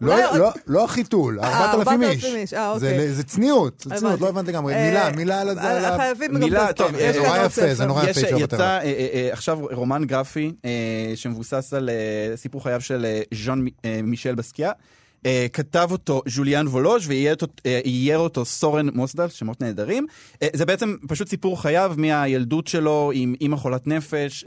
לא, לא, לא החיתול, 4,000 איש. 4,000 איש, זה-. זה צניעות, זה צניעות. לא הבנתי לגמרי. מילה, מילה על ה... על ה- חייבים גם מילה, טוב, כאן נורא יפה, זה. נורא- יפה יצא עכשיו רומן גרפי שמבוסס על סיפור חייו של ז'אן אה, מישל בסקיה. אה, כתב אותו ז'וליאן וולוז' ואייר אותו, אייר אותו סורן מוסדל, שמות נהדרים. אה, זה בעצם פשוט סיפור חייו מהילדות שלו עם אימא חולת נפש,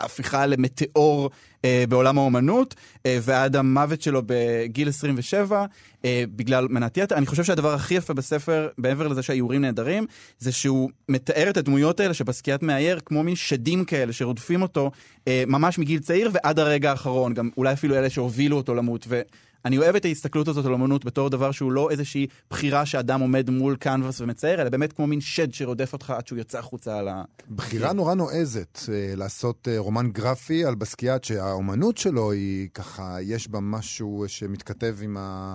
להפיכה למטאור אה, בעולם האומנות, אה, ועד המוות שלו בגיל 27, אה, בגלל מנת יתר. אני חושב שהדבר הכי יפה בספר, מעבר לזה שהאיורים נהדרים, זה שהוא מתאר את הדמויות האלה שבסקיית מאייר כמו מין שדים כאלה שרודפים אותו אה, ממש מגיל צעיר ועד הרגע האחרון, גם אולי אפילו אלה שהובילו אותו למות. ו... אני אוהב את ההסתכלות הזאת על אמנות בתור דבר שהוא לא איזושהי בחירה שאדם עומד מול קנבס ומצייר, אלא באמת כמו מין שד שרודף אותך עד שהוא יוצא החוצה על ה... בחירה נורא נועזת אה, לעשות אה, רומן גרפי על בסקיאט, שהאומנות שלו היא ככה, יש בה משהו שמתכתב עם ה...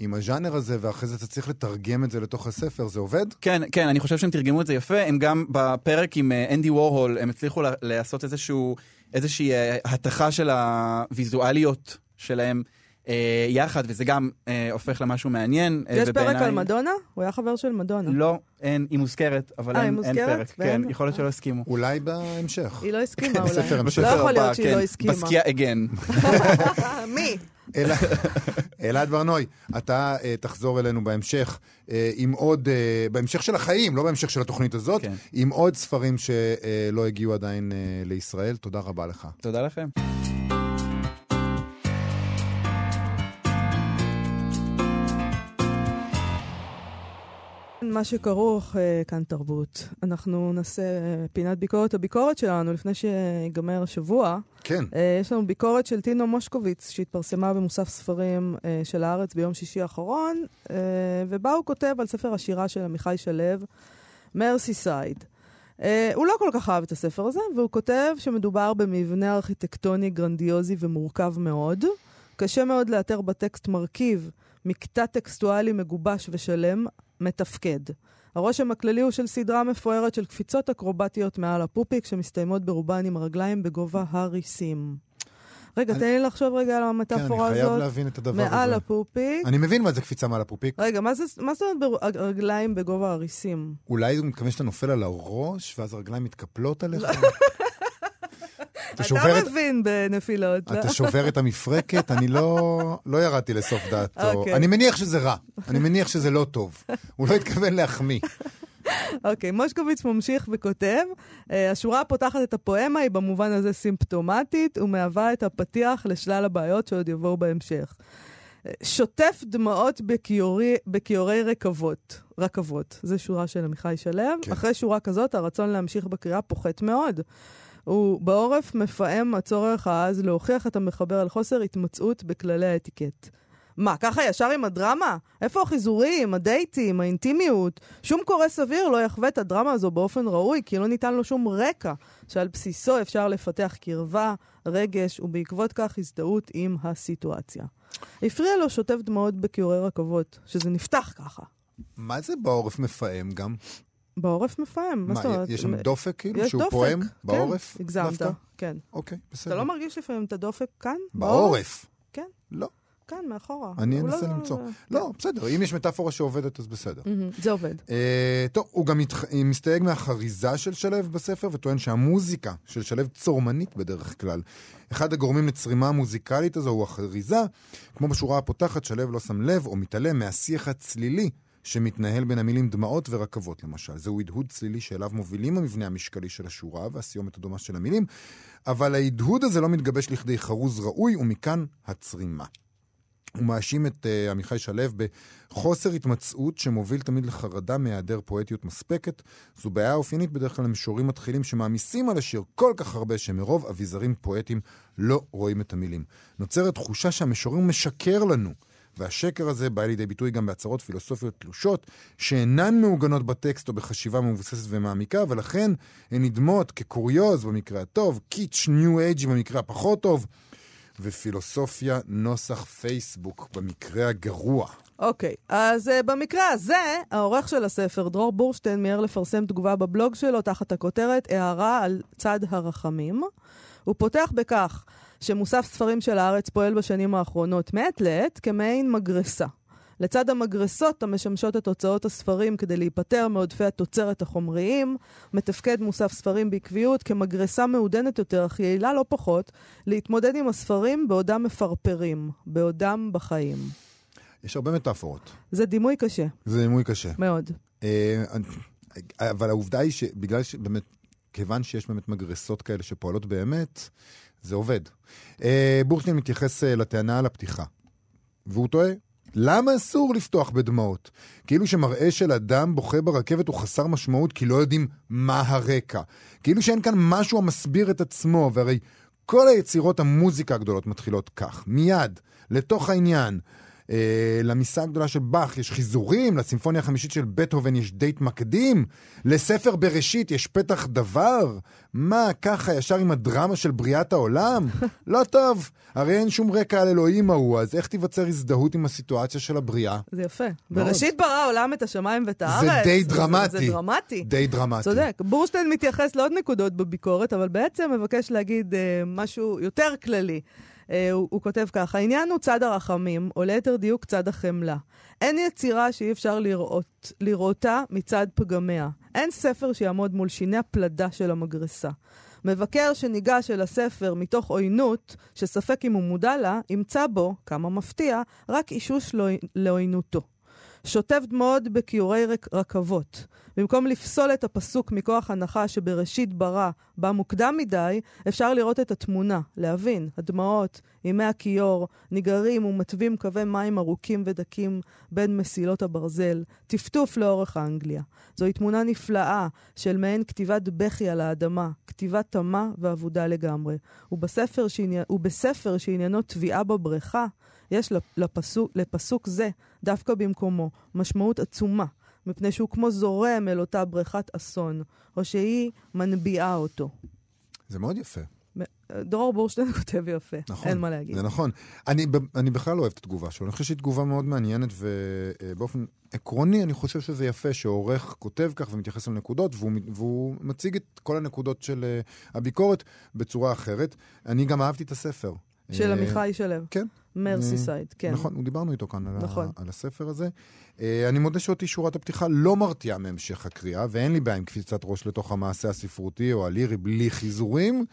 עם הז'אנר הזה, ואחרי זה אתה צריך לתרגם את זה לתוך הספר, זה עובד? כן, כן, אני חושב שהם תרגמו את זה יפה. הם גם בפרק עם אה, אנדי וורהול, הם הצליחו לעשות איזשהו, איזושהי התכה של הוויזואליות שלהם אה, יחד, וזה גם אה, הופך למשהו מעניין. אה, יש פרק ובעיניי- על מדונה? הוא היה חבר של מדונה. לא, אין, היא מוזכרת, אבל אה, אין, היא אין מוזכרת? פרק. ואין? כן, יכול להיות שלא הסכימו. אולי בהמשך. היא לא הסכימה אולי. בספר המשך. לא יכול להיות שהיא כן, לא הסכימה. בסקייה אגן. מי? אלעד- ברנוי, אתה uh, תחזור אלינו בהמשך uh, עם עוד, uh, בהמשך של החיים, לא בהמשך של התוכנית הזאת, כן. עם עוד ספרים שלא הגיעו עדיין uh, לישראל. תודה רבה לך. תודה לכם. מה שכרוך, אה, כאן תרבות. אנחנו נעשה אה, פינת ביקורת הביקורת שלנו לפני שיגמר השבוע. כן, אה, יש לנו ביקורת של טינו מושקוביץ, שהתפרסמה במוסף ספרים של הארץ ביום שישי האחרון, ובה הוא כותב על ספר השירה של עמיחי שלו, מרסי סייד. Uh, הוא לא כל כך אהב את הספר הזה, והוא כותב שמדובר במבנה ארכיטקטוני גרנדיוזי ומורכב מאוד. קשה מאוד לאתר בטקסט מרכיב, מקטע טקסטואלי מגובש ושלם, מתפקד. הרושם הכללי הוא של סדרה מפוארת של קפיצות אקרובטיות מעל הפופיק, שמסתיימות ברובן עם רגליים בגובה הריסים. רגע, אני- תן לי לחשוב רגע על כן, המטאפורה אני חייב הזאת. להבין את הדבר מעל הזה. הפופיק. אני מבין מה זה קפיצה מעל הפופיק. רגע, מה זה מה זאת אומרת ברגליים בגובה הריסים? אולי הוא מתכוון שאתה נופל על הראש, ואז הרגליים מתקפלות עליך? אתה אתה שובר את- מבין בנפילות. לא? אתה שובר את המפרקת? אני לא, לא ירדתי לסוף דעתו. אוקיי. אני מניח שזה רע. אני מניח שזה לא טוב. הוא לא התכוון להחמיא. אוקיי, מושקוביץ ממשיך וכותב, אה, השורה הפותחת את הפואמה היא במובן הזה סימפטומטית ומהווה את הפתיח לשלל הבעיות שעוד יבואו בהמשך. אה, שוטף דמעות בכיורי, בכיורי רכבות, רכבות. זו שורה של עמיחי שלו. כן. אחרי שורה כזאת, הרצון להמשיך בקריאה פוחת מאוד. הוא בעורף מפעם הצורך העז להוכיח את המחבר על חוסר התמצאות בכללי האטיקט. מה, ככה ישר עם הדרמה? איפה החיזורים, הדייטים, האינטימיות? שום קורא סביר לא יחווה את הדרמה הזו באופן ראוי, כי לא ניתן לו שום רקע שעל בסיסו אפשר לפתח קרבה, רגש, ובעקבות כך הזדהות עם הסיטואציה. הפריע לו שוטף דמעות בכיורי רכבות, שזה נפתח ככה. מה זה בעורף מפעם גם? בעורף מפעם, מה זאת אומרת? יש שם דופק כאילו? יש שהוא דופק, פועם? כן, בעורף? הגזמת, דווקא? כן. אוקיי, בסדר. אתה לא מרגיש לפעמים את הדופק כאן? בעורף? כן. לא. כאן, מאחורה. אני הוא אנסה לא- למצוא. לא, בסדר, אם יש מטאפורה שעובדת אז בסדר. זה עובד. אה, טוב, הוא גם התח- מסתייג מהחריזה של שלו בספר, וטוען שהמוזיקה של שלו צורמנית בדרך כלל. אחד הגורמים לצרימה המוזיקלית הזו הוא החריזה. כמו בשורה הפותחת, שלו לא שם לב או מתעלם מהשיח הצלילי שמתנהל בין המילים דמעות ורכבות, למשל. זהו הדהוד צלילי שאליו מובילים המבנה המשקלי של השורה והסיומת הדומה של המילים, אבל ההדהוד הזה לא מתגבש לכדי חרוז ראוי, ומכאן הצרימה. הוא מאשים את uh, עמיחי שלו בחוסר התמצאות שמוביל תמיד לחרדה מהיעדר פואטיות מספקת. זו בעיה אופיינית בדרך כלל למשוררים מתחילים שמעמיסים על השיר כל כך הרבה שמרוב אביזרים פואטיים לא רואים את המילים. נוצרת תחושה שהמשורר משקר לנו. והשקר הזה בא לידי ביטוי גם בהצהרות פילוסופיות תלושות, שאינן מעוגנות בטקסט או בחשיבה מבוססת ומעמיקה, ולכן הן נדמות כקוריוז במקרה הטוב, קיץ' ניו אייג' במקרה הפחות טוב, ופילוסופיה נוסח פייסבוק במקרה הגרוע. אוקיי, אז uh, במקרה הזה, העורך של הספר, דרור בורשטיין, מיהר לפרסם תגובה בבלוג שלו תחת הכותרת הערה על צד הרחמים. הוא פותח בכך שמוסף ספרים של הארץ פועל בשנים האחרונות מעת לעת כמעין מגרסה. לצד המגרסות המשמשות את הוצאות הספרים כדי להיפטר מעודפי התוצרת החומריים, מתפקד מוסף ספרים בעקביות כמגרסה מעודנת יותר, אך יעילה לא פחות, להתמודד עם הספרים בעודם מפרפרים, בעודם בחיים. יש הרבה מטאפורות. זה דימוי קשה, זה דימוי קשה. מאוד. אה, אבל העובדה היא שבגלל שבאמת, כיוון שיש באמת מגרסות כאלה שפועלות באמת, זה עובד. אה, בורשטיין מתייחס אה, לטענה על הפתיחה, והוא טועה. למה אסור לפתוח בדמעות? כאילו שמראה של אדם בוכה ברכבת הוא חסר משמעות כי לא יודעים מה הרקע. כאילו שאין כאן משהו המסביר את עצמו, והרי כל היצירות המוזיקה הגדולות מתחילות כך, מיד, לתוך העניין. אה, למיסה הגדולה של באך יש חיזורים, לסימפוניה החמישית של בטהובן יש דייט מקדים, לספר בראשית יש פתח דבר. מה, ככה, ישר עם הדרמה של בריאת העולם? לא טוב, הרי אין שום רקע על אלוהים ההוא, אז איך תיווצר הזדהות עם הסיטואציה של הבריאה? זה יפה. בראשית ברא העולם את השמיים ואת הארץ. זה די דרמטי. זה דרמטי. די דרמטי. צודק. בורשטיין מתייחס לעוד נקודות בביקורת, אבל בעצם מבקש להגיד אה, משהו יותר כללי. אה, הוא, הוא כותב כך, העניין הוא צד הרחמים, או ליתר דיוק צד החמלה. אין יצירה שאי אפשר לראות, לראותה מצד פגמיה. אין ספר שיעמוד מול שיני הפלדה של המגרסה. מבקר שניגש אל הספר מתוך עוינות, שספק אם הוא מודע לה, ימצא בו, כמה מפתיע, רק אישוש לעוינותו. שוטף דמעות בכיורי רכבות. במקום לפסול את הפסוק מכוח הנחה שבראשית ברא בא מוקדם מדי, אפשר לראות את התמונה, להבין, הדמעות, ימי הכיור, ניגרים ומתווים קווי מים ארוכים ודקים בין מסילות הברזל, טפטוף לאורך האנגליה. זוהי תמונה נפלאה של מעין כתיבת בכי על האדמה, כתיבה תמה ואבודה לגמרי. ובספר, שעני... ובספר שעניינו תביעה בבריכה, יש לפסוק, לפסוק זה, דווקא במקומו, משמעות עצומה, מפני שהוא כמו זורם אל אותה בריכת אסון, או שהיא מנביאה אותו. זה מאוד יפה. דרור בורשטיין כותב יפה, נכון, אין מה להגיד. זה נכון. אני, אני בכלל לא אוהב את התגובה שלו, אני חושב שהיא תגובה מאוד מעניינת, ובאופן עקרוני אני חושב שזה יפה שעורך כותב כך ומתייחס לנקודות, והוא, והוא מציג את כל הנקודות של uh, הביקורת בצורה אחרת. אני גם אהבתי את הספר. של אה, עמיחי שלו. כן. מרסיסייד, כן. נכון, דיברנו איתו כאן נכון. על, על הספר הזה. אה, אני מודה שאותי שורת הפתיחה לא מרתיעה מהמשך הקריאה, ואין לי בעיה עם קפיצת ראש לתוך המעשה הספרותי או הלירי בלי חיזורים.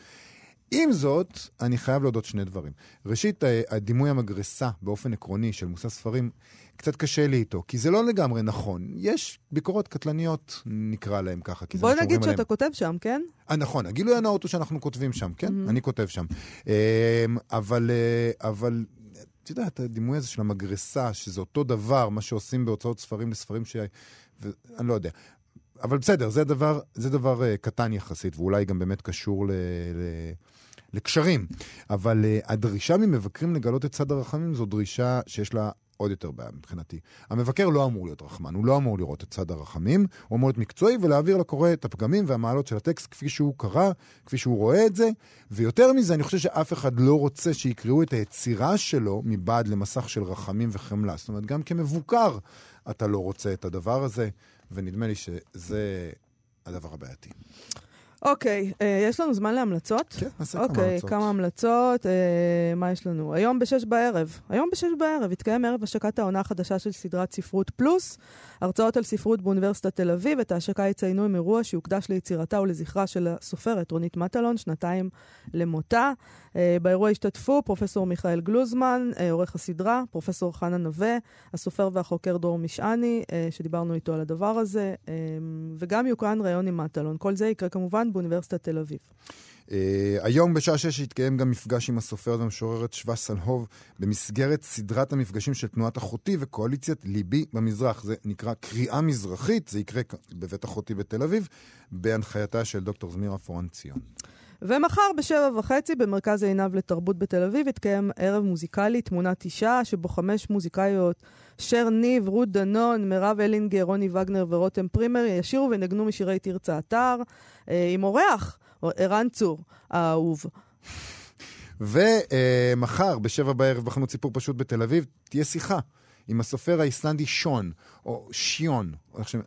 עם זאת, אני חייב להודות שני דברים. ראשית, הדימוי המגרסה באופן עקרוני של מושא ספרים, קצת קשה לי איתו, כי זה לא לגמרי נכון. יש ביקורות קטלניות, נקרא להם ככה, כי זה בוא נגיד שאתה עליהם. כותב שם, כן? אה, נכון, הגילוי הנאות הוא שאנחנו כותבים שם, כן? Mm-hmm. אני כותב שם. אבל, אבל את יודעת, הדימוי הזה של המגרסה, שזה אותו דבר, מה שעושים בהוצאות ספרים לספרים ש... אני לא יודע. אבל בסדר, זה דבר, זה דבר uh, קטן יחסית, ואולי גם באמת קשור ל... ל... לקשרים. אבל uh, הדרישה ממבקרים לגלות את צד הרחמים זו דרישה שיש לה עוד יותר בעיה מבחינתי. המבקר לא אמור להיות רחמן, הוא לא אמור לראות את צד הרחמים, הוא אמור להיות מקצועי ולהעביר לקורא את הפגמים והמעלות של הטקסט כפי שהוא קרא, כפי שהוא רואה את זה. ויותר מזה, אני חושב שאף אחד לא רוצה שיקראו את היצירה שלו מבעד למסך של רחמים וחמלה. זאת אומרת, גם כמבוקר אתה לא רוצה את הדבר הזה, ונדמה לי שזה הדבר הבעייתי. אוקיי, אה, יש לנו זמן להמלצות? כן, נעשה אוקיי, כמה המלצות. כמה המלצות. אה, מה יש לנו? היום בשש בערב. היום בשש בערב יתקיים ערב השקת העונה החדשה של סדרת ספרות פלוס. הרצאות על ספרות באוניברסיטת תל אביב. את ההשקה יציינו עם אירוע שיוקדש ליצירתה ולזכרה של הסופרת רונית מטלון, שנתיים למותה. אה, באירוע השתתפו פרופסור מיכאל גלוזמן, אה, עורך הסדרה, פרופסור חנה נווה, הסופר והחוקר דרור משעני, אה, שדיברנו איתו על הדבר הזה, אה, וגם יוקרן ראיון עם מטלון. כל זה יקרה כמובן באוניברסיטת תל אביב. Uh, היום בשעה שש יתקיים גם מפגש עם הסופרת והמשוררת שווה סלהוב במסגרת סדרת המפגשים של תנועת אחותי וקואליציית ליבי במזרח. זה נקרא קריאה מזרחית, זה יקרה בבית אחותי בתל אביב, בהנחייתה של דוקטור זמירה פורן-ציון. ומחר בשבע וחצי במרכז עינב לתרבות בתל אביב יתקיים ערב מוזיקלי תמונת אישה, שבו חמש מוזיקאיות, שר ניב, רות דנון, מירב אלינגר, רוני וגנר ורותם פרימר, ישירו ונגנו משירי תרצה אתר, אה, עם אורח, ערן צור, האהוב. ומחר בשבע בערב בחנות סיפור פשוט בתל אביב תהיה שיחה. עם הסופר האיסלנדי שון, או שיון,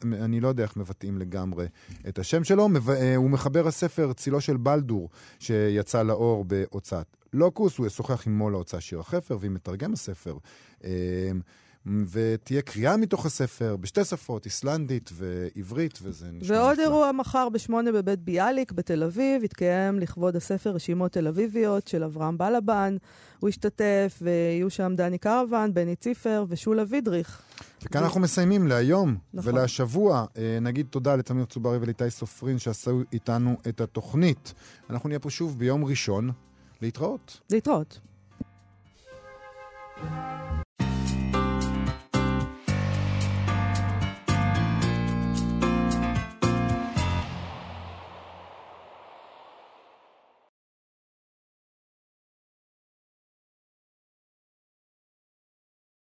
אני לא יודע איך מבטאים לגמרי את השם שלו, הוא מחבר הספר צילו של בלדור, שיצא לאור בהוצאת לוקוס, הוא ישוחח עמו להוצאה שיר החפר, והיא מתרגם הספר. ותהיה קריאה מתוך הספר בשתי שפות, איסלנדית ועברית, וזה נשמע ועוד נפלא. אירוע מחר בשמונה בבית ביאליק בתל אביב, יתקיים לכבוד הספר רשימות תל אביביות של אברהם בלבן. הוא ישתתף, ויהיו שם דני קרוון, בני ציפר ושולה וידריך. וכאן אנחנו מסיימים להיום נכון. ולשבוע. אה, נגיד תודה לתמיר צוברי ולאיתי סופרין שעשו איתנו את התוכנית. אנחנו נהיה פה שוב ביום ראשון. להתראות. להתראות.